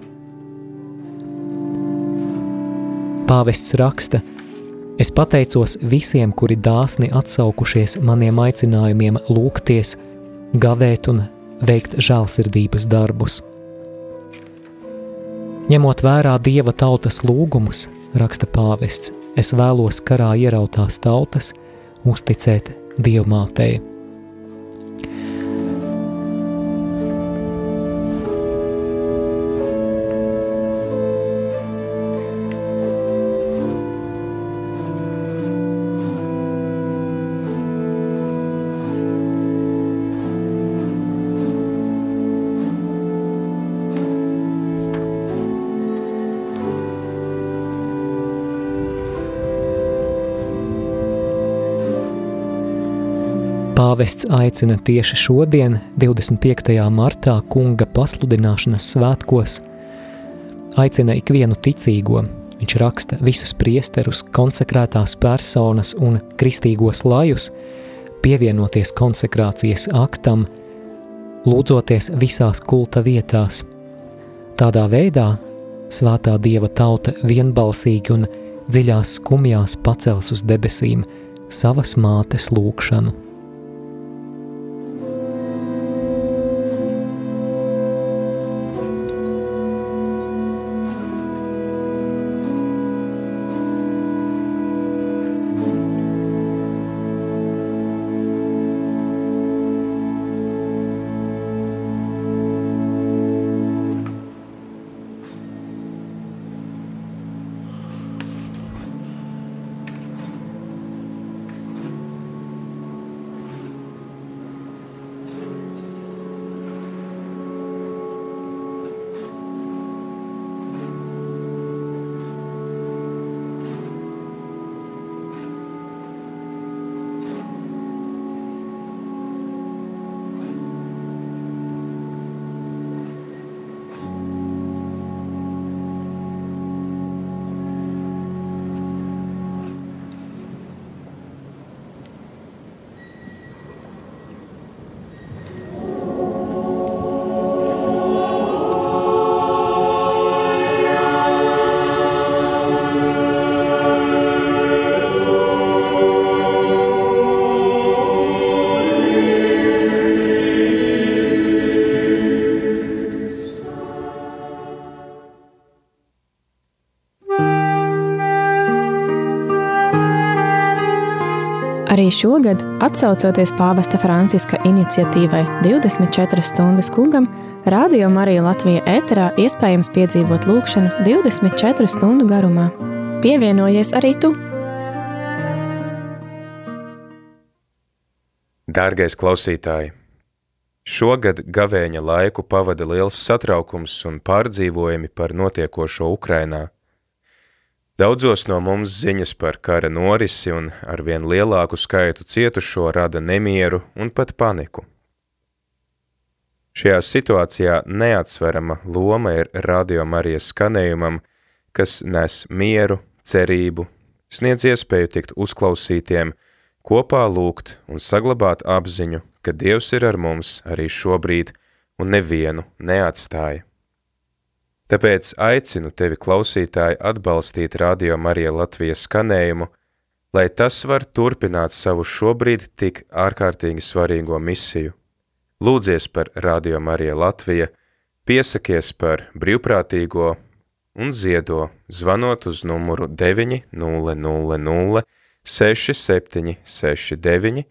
Pāvests raksta, es pateicos visiem, kuri dāsni atsaukušies maniem aicinājumiem lūgties, gavēt un veikt žēlsirdības darbus. Ņemot vērā dieva tautas lūgumus, raksta pāvests, es vēlos karā ierautās tautas uzticēt dievmātei. Pāvests aicina tieši šodien, 25. martā, kunga pasludināšanas svētkos, aicina ikvienu ticīgo. Viņš raksta visus priesterus, konsekrētās personas un kristīgos lajus pievienoties konsekrācijas aktam, lūdzoties visās kulta vietās. Tādā veidā svētā dieva tauta vienbalsīgi un dziļās skumjās pacels uz debesīm savas mātes lūgšanu. Arī šogad, atsaucoties pāvesta Franciska iniciatīvai 24 stundas kungam, Radio Marija Latvija ēterā iespējams piedzīvot lūkšanu 24 stundu garumā. Pievienojies arī tu! Dārgais klausītāj! Šogad gavēņa laiku pavada liels satraukums un pārdzīvojumi par notiekošo Ukrainā – Daudzos no mums ziņas par kara norisi un arvien lielāku skaitu cietušo rada nemieru un pat paniku. Šajā situācijā neatsverama loma ir radio Marijas skanējumam, kas nes mieru, cerību, sniedz iespēju tikt uzklausītiem, kopā lūgt un saglabāt apziņu, ka Dievs ir ar mums arī šobrīd un nevienu neatstāja. Tāpēc aicinu tevi, klausītāji, atbalstīt Radio Marija Latvijas skanējumu, lai tas var turpināt savu šobrīd tik ārkārtīgi svarīgo misiju. Lūdzies par Radio Marija Latvija, piesakies par brīvprātīgo un ziedo, zvanot uz numuru 900 6769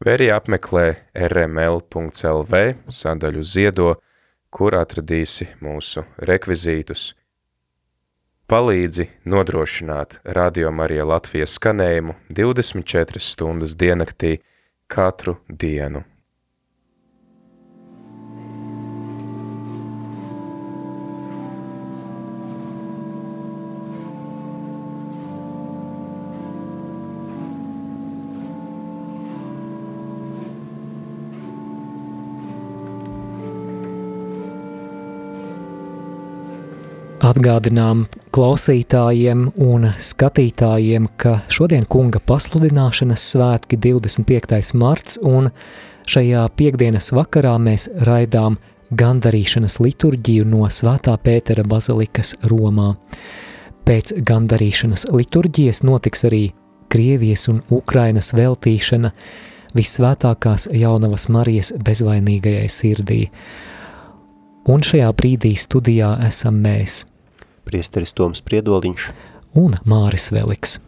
vai arī apmeklē rml.lv sadaļu ziedo, kur atradīsi mūsu rekvizītus. Palīdzi nodrošināt Radio Marija Latvijas skanējumu 24 stundas diennaktī katru dienu. Atgādinām klausītājiem un skatītājiem, ka šodien kunga pasludināšanas svētki 25. marts un šajā piekdienas vakarā mēs raidām gandarīšanas liturģiju no Svētā Pētera bazilikas Romā. Pēc gandarīšanas liturģijas notiks arī Krievijas un Ukrainas veltīšana visvētākās jaunavas Marijas bezvainīgajai sirdī. Un šajā brīdī studijā esam mēs, priesteris Toms Priedoliņš un Māris Veliks.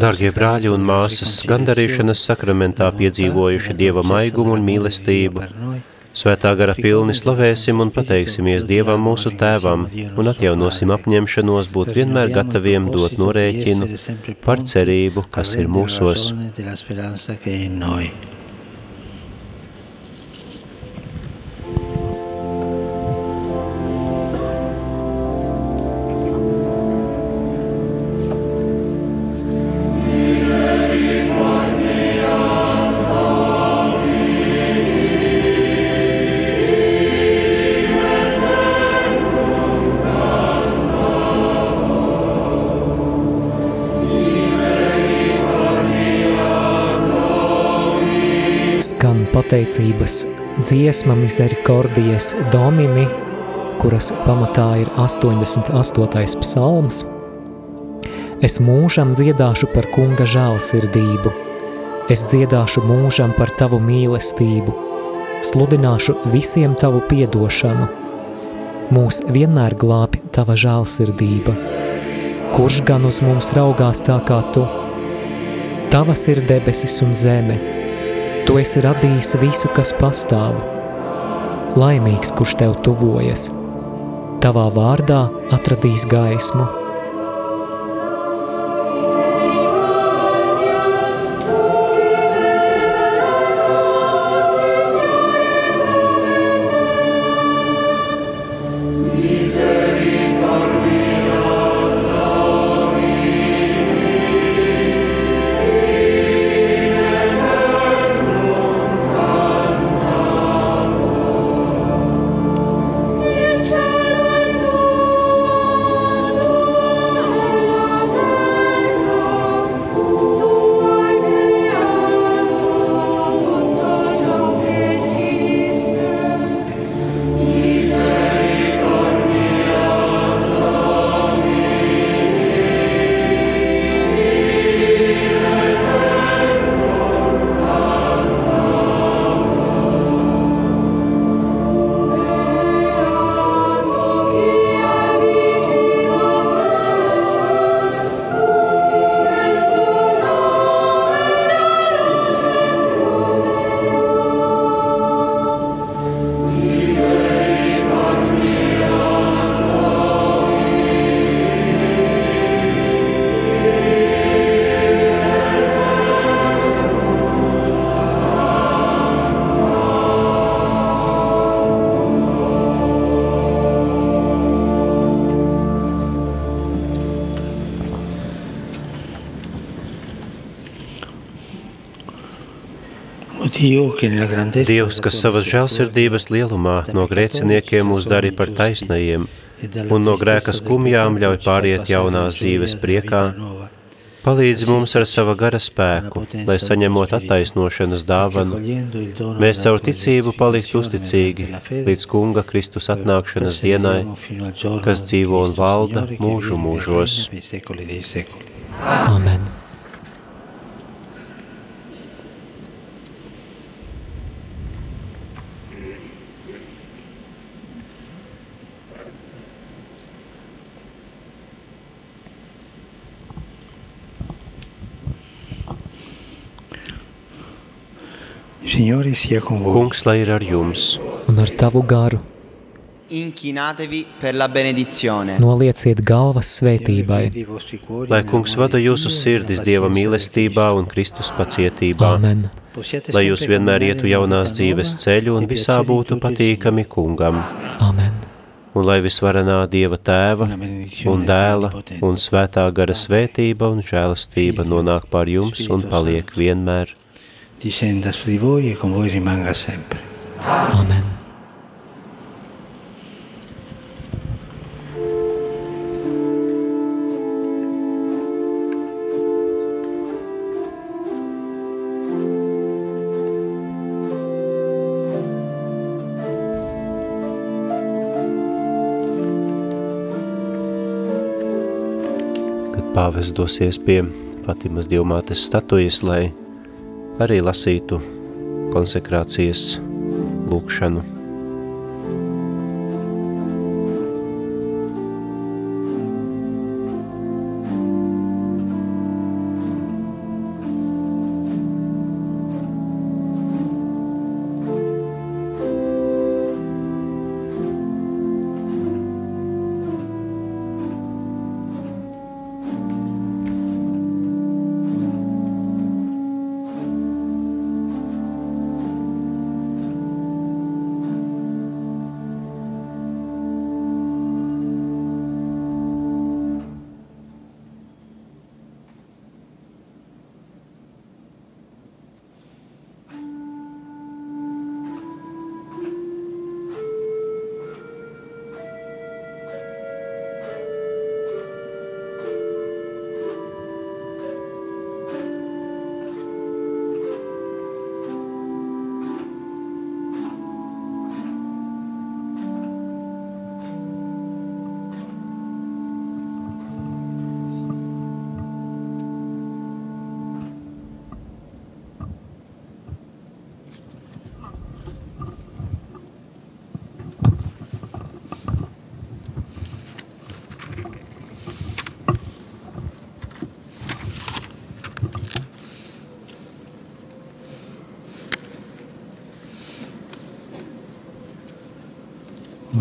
Dargie brāļi un māsas, gandarīšanas sakramentā piedzīvojuši Dieva maigumu un mīlestību, Svētā gara pilni slavēsim un pateiksimies Dievam mūsu Tēvam un atjaunosim apņemšanos būt vienmēr gataviem dot norēķinu par cerību, kas ir mūsos. Pateicības dziesma Misericordijas Domini, kuras pamatā ir 88. psalms. Es mūžam dziedāšu par kunga žēlsirdību, es dziedāšu mūžam par tavu mīlestību, sludināšu visiem tavu piedošanu. Mūs vienmēr glābi tava žēlsirdība. Kurš gan uz mums raugās tā kā tu? Tavas ir debesis un zeme – Tu esi radījis visu, kas pastāv. Laimīgs, kurš tev tuvojas, tavā vārdā atradīs gaismu. Dievs, kas savas žēlsirdības lielumā no grēciniekiem mūs darīja par taisnajiem un no grēka skumjām ļauj pāriet jaunās dzīves priekā, palīdz mums ar sava gara spēku, lai saņemot attaisnošanas dāvanu, mēs caur ticību palikt uzticīgi līdz kunga Kristus atnākšanas dienai, kas dzīvo un valda mūžu mūžos. Amen. Kungs, lai ir ar jums. Un ar tavu garu Inchinatevi per la benedizione. nolieciet galvas svētībai. Lai kungs vada jūsu sirdis Dieva mīlestībā un Kristus pacietībā. Amen. Lai jūs vienmēr ietu jaunās dzīves ceļu un visā būtu patīkami kungam. Amen. Un lai visvarenā Dieva tēva un dēla un svētā gara svētība un žēlastība nonāk pār jums un paliek vienmēr. Discenda su di voi e con voi rimanga sempre. Amen. Pāvis dosies pie Fatimas dievmātes statujas, lai arī lasītu konsekrācijas lūkšanu.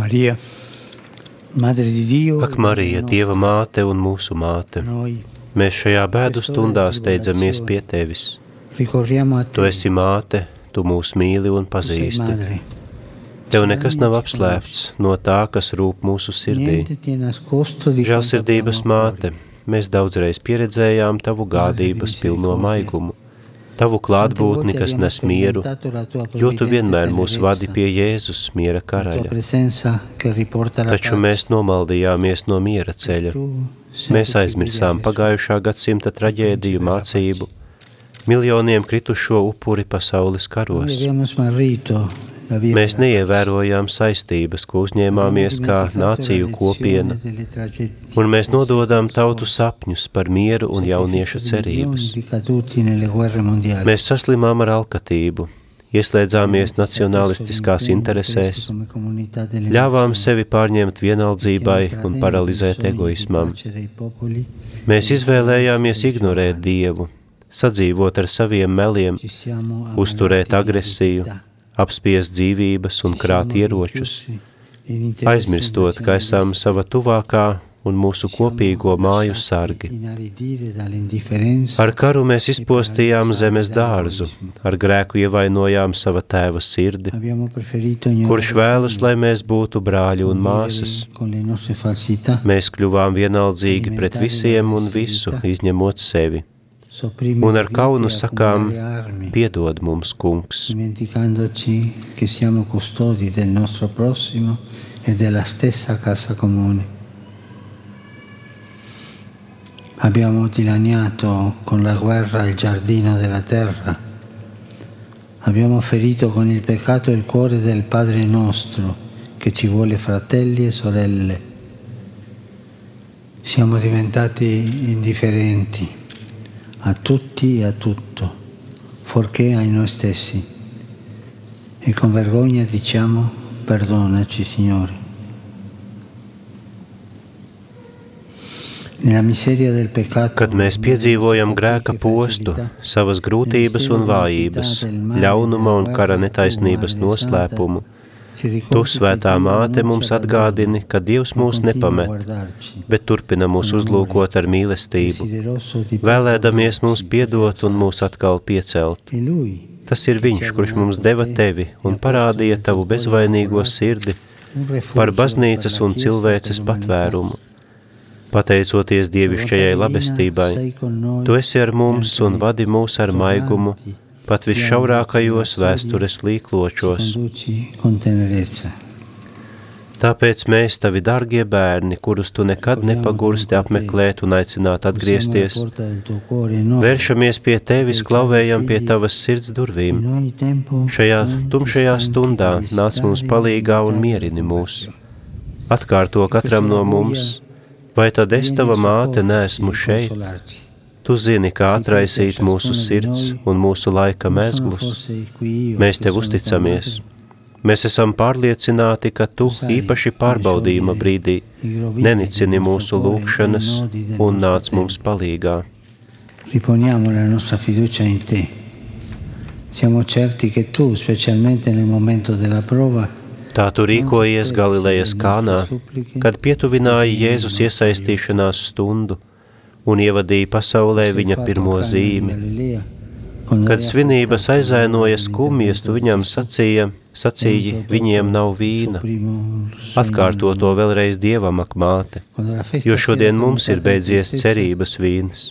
Maria, Madre di Dio, Ak, Marija, Dieva māte un mūsu māte, mēs šajā bēdu stundā steidzamies pie Tevis. Tu esi māte, Tu mūs mīli un pazīsti. Tev nekas nav apslēpts no tā, kas rūp mūsu sirdī. Žēlsirdības māte, mēs daudzreiz pieredzējām Tavu gādības pilno maigumu, Tavu klātbūtni, kas nes mieru, jo Tu vienmēr mūs vadi pie Jēzus miera karaļa. Taču mēs nomaldījāmies no miera ceļa. Mēs aizmirsām pagājušā gadsimta traģēdiju mācību, miljoniem kritušo upuri pasaules karos. Mēs neievērojām saistības, ko uzņēmāmies kā nāciju kopiena, un mēs nododām tautu sapņus par mieru un jauniešu cerības. Mēs saslimām ar alkatību, ieslēdzāmies nacionalistiskās interesēs, ļāvām sevi pārņemt vienaldzībai un paralizēt egoismam. Mēs izvēlējāmies ignorēt Dievu, sadzīvot ar saviem meliem, uzturēt agresiju, apspiest dzīvības un krāt ieročus, aizmirstot, ka esam sava tuvākā un mūsu kopīgo māju sargi. Ar karu mēs izpostījām zemes dārzu, ar grēku ievainojām sava tēva sirdi, kurš vēlas, lai mēs būtu brāļi un māsas. Mēs kļuvām vienaldzīgi pret visiem un visu, izņemot sevi. Un ar kaunu sakām, piedod mums, kungs. dimenticandoci che siamo custodi del nostro prossimo e della stessa casa comune. Abbiamo dilaniato con la guerra il giardino della terra. Abbiamo ferito con il peccato il cuore del Padre nostro che ci vuole fratelli e sorelle. Siamo diventati indifferenti a tutti e a tutto, fuorché ai noi stessi. E con vergogna diciamo perdonaci Signore. Kad mēs piedzīvojam grēka postu, savas grūtības un vājības, ļaunuma un kara netaisnības noslēpumu, Tu, svētā māte, mums atgādini, ka Dievs mūs nepamet, bet turpina mūs uzlūkot ar mīlestību, vēlēdamies mums piedot un mūs atkal piecelt. Tas ir Viņš, kurš mums deva tevi un parādīja tavu bezvainīgo sirdi par baznīcas un cilvēces patvērumu. Pateicoties dievišķajai labestībai, tu esi ar mums un vadi mūs ar maigumu, pat visšaurākajos vēstures līkločos. Tāpēc mēs, tavi dārgie bērni, kurus tu nekad nepagursti apmeklēt un aicināt atgriezties, vēršamies pie tevis, klauvējam pie tavas sirds durvīm. Šajā tumšajā stundā nāc mums palīgā un mierini mūs. Atkārto katram no mums, vai tad es tava māte neesmu šeit? Tu zini, kā atraisīt mūsu sirds un mūsu laika mezglus. Mēs tev uzticamies. Mēs esam pārliecināti, ka tu īpaši pārbaudījuma brīdī nenicini mūsu lūgšanas un nāc mums palīgā. Riponiamo la nostra fiducia in te. Siamo certi che tu, specialmente nel momento della prova, Tā tu rīkojies Galilejas kānā, kad pietuvināji Jēzus iesaistīšanās stundu un ievadīja pasaulē viņa pirmo zīmi. Kad svinības aizainoja skumjas, tu viņam sacīja, sacīja, viņiem nav vīna. Atkārto to vēlreiz dievam, ak māte, jo šodien mums ir beidzies cerības vīns,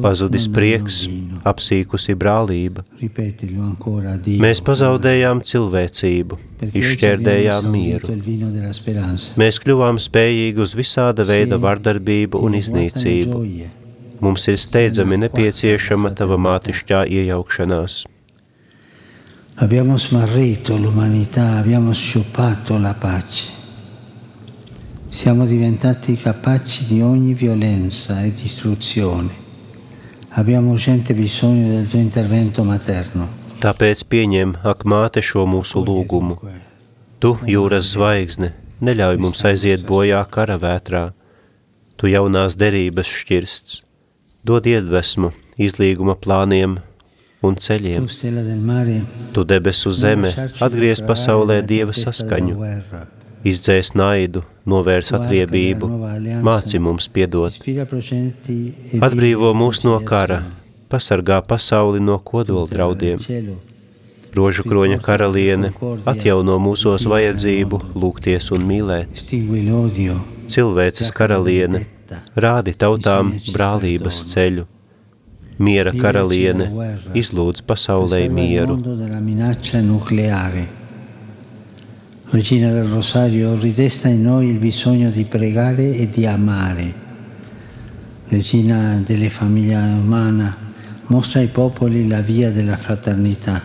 pazudis prieks, apsīkusi brālība. Mēs pazaudējām cilvēcību, izšķērdējām mieru. Mēs kļuvām spējīgi uz visāda veida vardarbību un iznīcību. Mums ir steidzami nepieciešama tava mātišķā iejaukšanās. Abbiamo smarrito l'umanità, abbiamo sciupato la pace. Siamo diventati capaci di ogni violenza e distruzione. Abbiamo urgente bisogno del tuo intervento materno. Tāpēc pieņem, ak māte, šo mūsu lūgumu. Tu, jūras zvaigzne, neļauj mums aiziet bojā kara vētrā. Tu jaunās derības šķirsts, dod iedvesmu izlīguma plāniem un ceļiem. Tu debesu zeme atgriez pasaulē Dieva saskaņu, izdzēs naidu, novērs atriebību, māci mums piedot, atbrīvo mūs no kara, pasargā pasauli no kodola draudiem. Rožu kroņa karaliene atjauno mūsos vajadzību lūgties un mīlēt. Cilvēces karaliene rādi tautām brālības ceļu miera karaliene, izlūdz pasaulē mieru. Regina del Rosario, ridesta in noi il bisogno di pregare e di amare. Regina delle famiglie umana, mostra ai popoli la via della fraternità.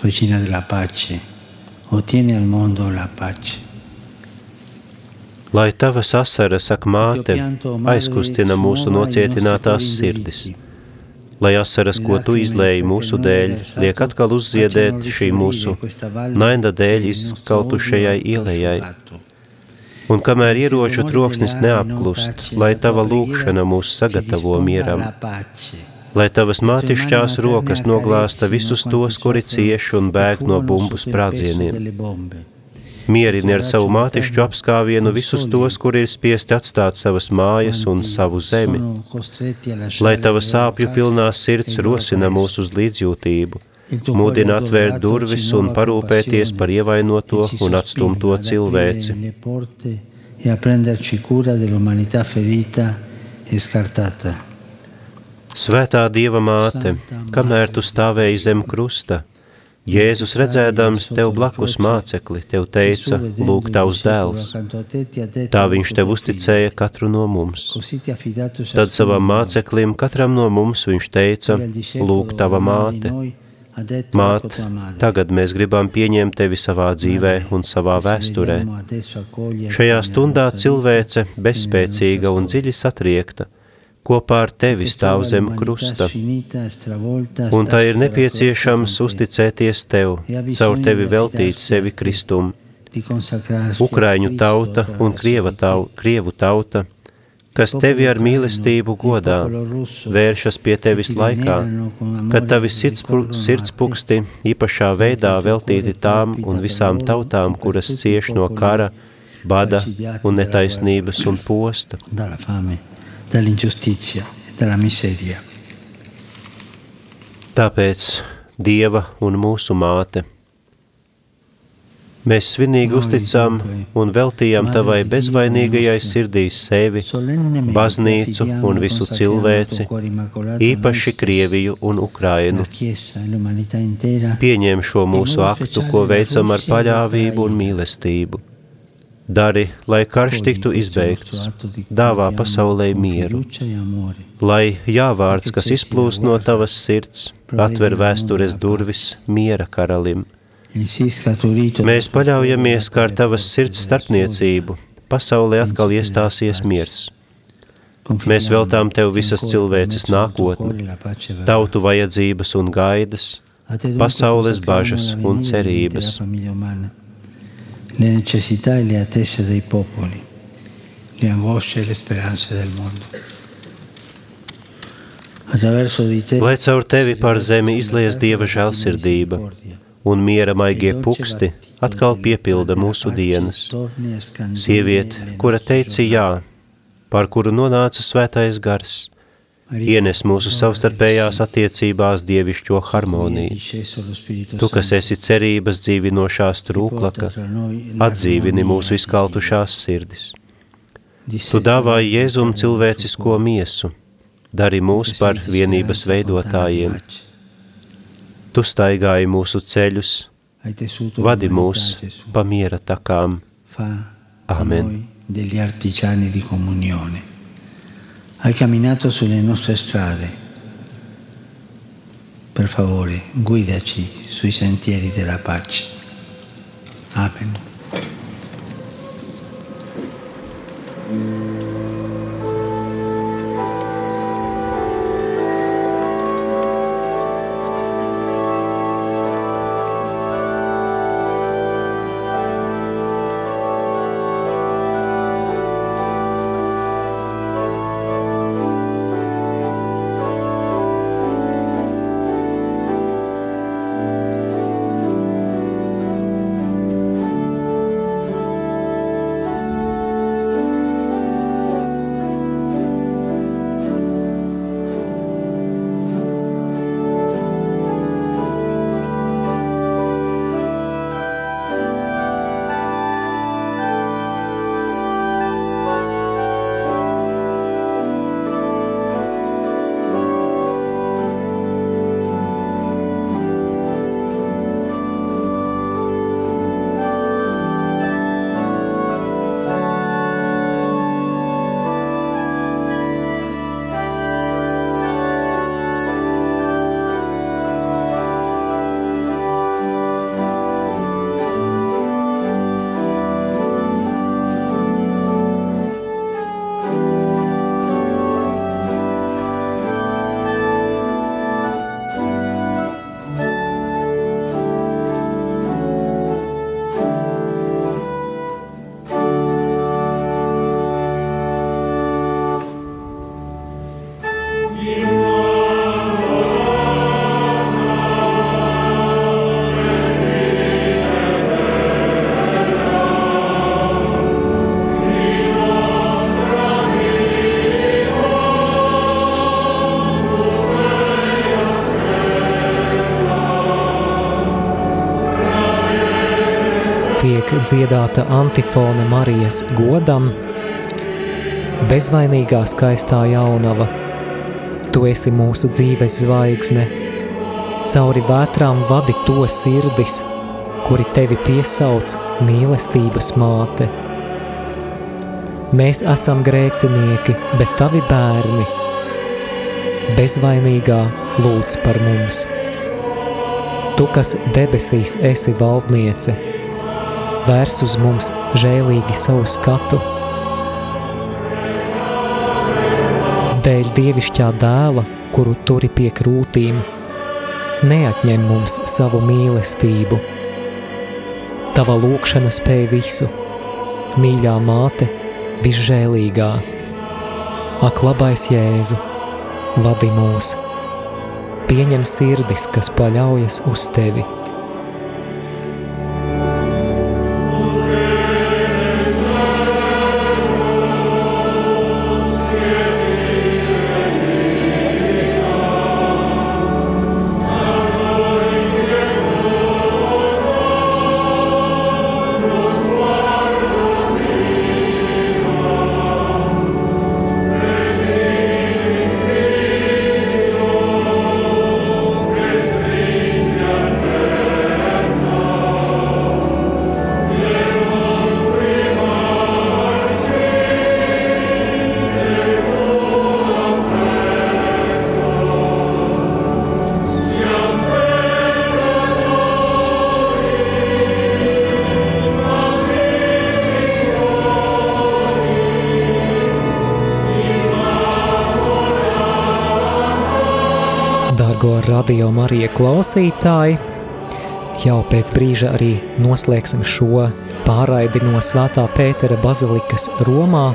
Regina della pace, ottieni al mondo la pace. Lai tavas asaras, ak māte, aizkustina mūsu nocietinātās sirdis. Lai asaras, ko tu izlēji mūsu dēļ, liek atkal uzziedēt šī mūsu naida dēļ izkaltušajai ielējai. Un kamēr ieroču troksnis neapklust, lai tava lūkšana mūs sagatavo mieram, lai tavas mātišķās rokas noglāsta visus tos, kuri cieš un bēg no bumbu sprādzieniem Mierini ar savu mātišķu apskāvienu visus tos, kuri ir spiesti atstāt savas mājas un savu zemi. Lai tava sāpju pilnā sirds rosina mūs uz līdzjūtību, mudina atvērt durvis un parūpēties par ievainoto un atstumto cilvēci. Svētā Dieva māte, kamēr tu stāvēji zem krusta, Jēzus redzēdams tev blakus mācekli, tev teica, lūk, tavs dēls. Tā viņš tev uzticēja katru no mums. Tad savam māceklim, katram no mums viņš teica, lūk, tava māte. Māt, tagad mēs gribam pieņemt tevi savā dzīvē un savā vēsturē. Šajā stundā cilvēce, bezspēcīga un dziļi satriekta, kopā ar tevi stāv zem krusta, un tā ir nepieciešams uzticēties tev, caur tevi veltīt sevi Kristum. Ukraiņu tauta un tau, Krievu tauta, kas tevi ar mīlestību godā, vēršas pie tevis laikā, kad tavi sirdspuksti īpašā veidā veltīti tām un visām tautām, kuras cieš no kara, bada un netaisnības un posta dall'ingiustizia e dalla miseria. Tāpēc Dieva un mūsu māte, mēs svinīgi uzticam un veltījam Tavai bezvainīgajai sirdī sevi, baznīcu un visu cilvēci, īpaši Krieviju un Ukrainu. Pieņem šo mūsu aktu, ko veicam ar paļāvību un mīlestību Dari, lai karš tiktu izbeigts, dāvā pasaulē mieru, lai jāvārds, kas izplūst no tavas sirds, atver vēstures durvis miera karalim. Mēs paļaujamies, ka ar tavas sirds starpniecību pasaulē atkal iestāsies miers. Mēs veltām tev visas cilvēces nākotni, tautu vajadzības un gaidas, pasaules bažas un cerības le necessità e le attese dei popoli, le angosce e le speranze del mondo. Lai caur tevi par zemi izlies Dieva žēlsirdība un miera maigie puksti atkal piepilda mūsu dienas. Sieviete, kura teica jā, par kuru nonāca svētais gars, ienes mūsu savstarpējās attiecībās dievišķo harmoniju. Tu, kas esi cerības dzīvinošās trūklaka, atdzīvini mūsu izkaltušās sirdis. Tu dāvāji Jēzum cilvēcisko miesu, dari mūs par vienības veidotājiem. Tu staigāji mūsu ceļus, vadi mūs pa miera takām. Amen. Degli artigiani di comunione. Hai camminato sulle nostre strade. Per favore, guidaci sui sentieri della pace. Amen. Dziedāta antifona Marijas godam, bezvainīgā skaistā jaunava, Tu esi mūsu dzīves zvaigzne, cauri vētrām vadi to sirdis, kuri tevi piesauc mīlestības māte. Mēs esam grēcinieki, bet tavi bērni bezvainīgā lūdz par mums. Tu, kas debesīs esi valdniece, vērs uz mums žēlīgi savu skatu. Dēļ dievišķā dēla, kuru turi pie krūtīm, neatņem mums savu mīlestību. Tava lūkšana spēj visu, mīļā māte, visžēlīgā. Ak, labais Jēzu, vadi mūs, pieņem sirdis, kas paļaujas uz tevi. Dargo radio Marija klausītāji, jau pēc brīža arī noslēgsim šo pārraidi no Svētā Pētera bazilikas Romā.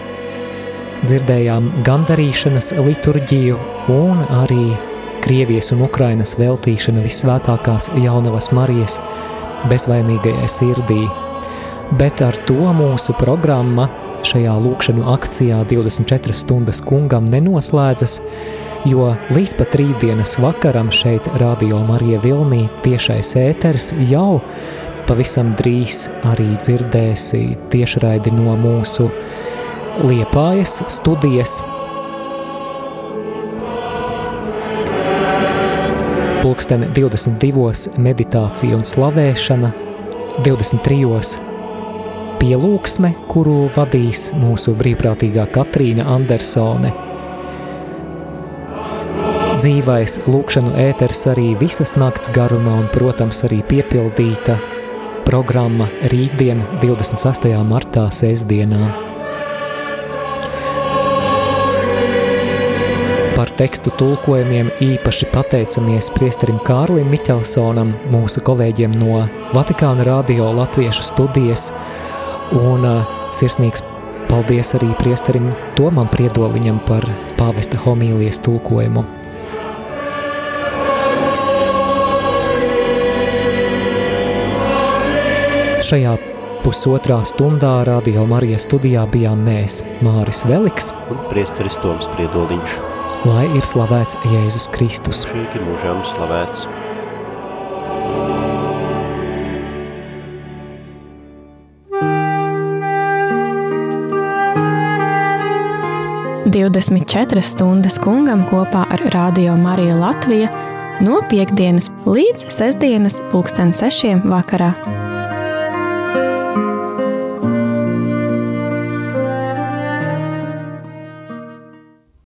Dzirdējām gandarīšanas liturģiju un arī Krievijas un Ukrainas veltīšana visvētākās jaunavas Marijas bezvainīgajai sirdī. Bet ar to mūsu programma šajā lūkšanu akcijā 24 stundas kungam nenoslēdzas, jo līdz pat rītdienas vakaram šeit Radio Marija Vilnī tiešais ēters jau pavisam drīz arī dzirdēsi tiešraidi no mūsu Liepājas studijas. Pulksten 22. meditācija un slavēšana, 23. pielūksme, kuru vadīs mūsu brīvprātīgā Katrīna Andersone – dzīvais lūkšanu ēters arī visas nakts garumā un, protams, arī piepildīta programma rītdien 28. martā sestdienā. Par tekstu tulkojumiem īpaši pateicamies priesterim Kārlim Miķelsonam, mūsu kolēģiem no Vatikāna radio latviešu studijas, un uh, sirsnīgs paldies arī priesterim Tomam Priedoliņam par pāvesta homīlijas tulkojumu. Šajā pusotrā stundā Radio Marijas studijā bijām mēs, Māris Veliks un priesteris Toms Priedoliņš. Lai ir slavēts Jēzus Kristus. Šīgi mūžām slavēts. Divdesmit četras stundas kungam kopā ar Radio Mariju Latviju no piekdienas līdz sestdienas pulksten sešiem vakarā.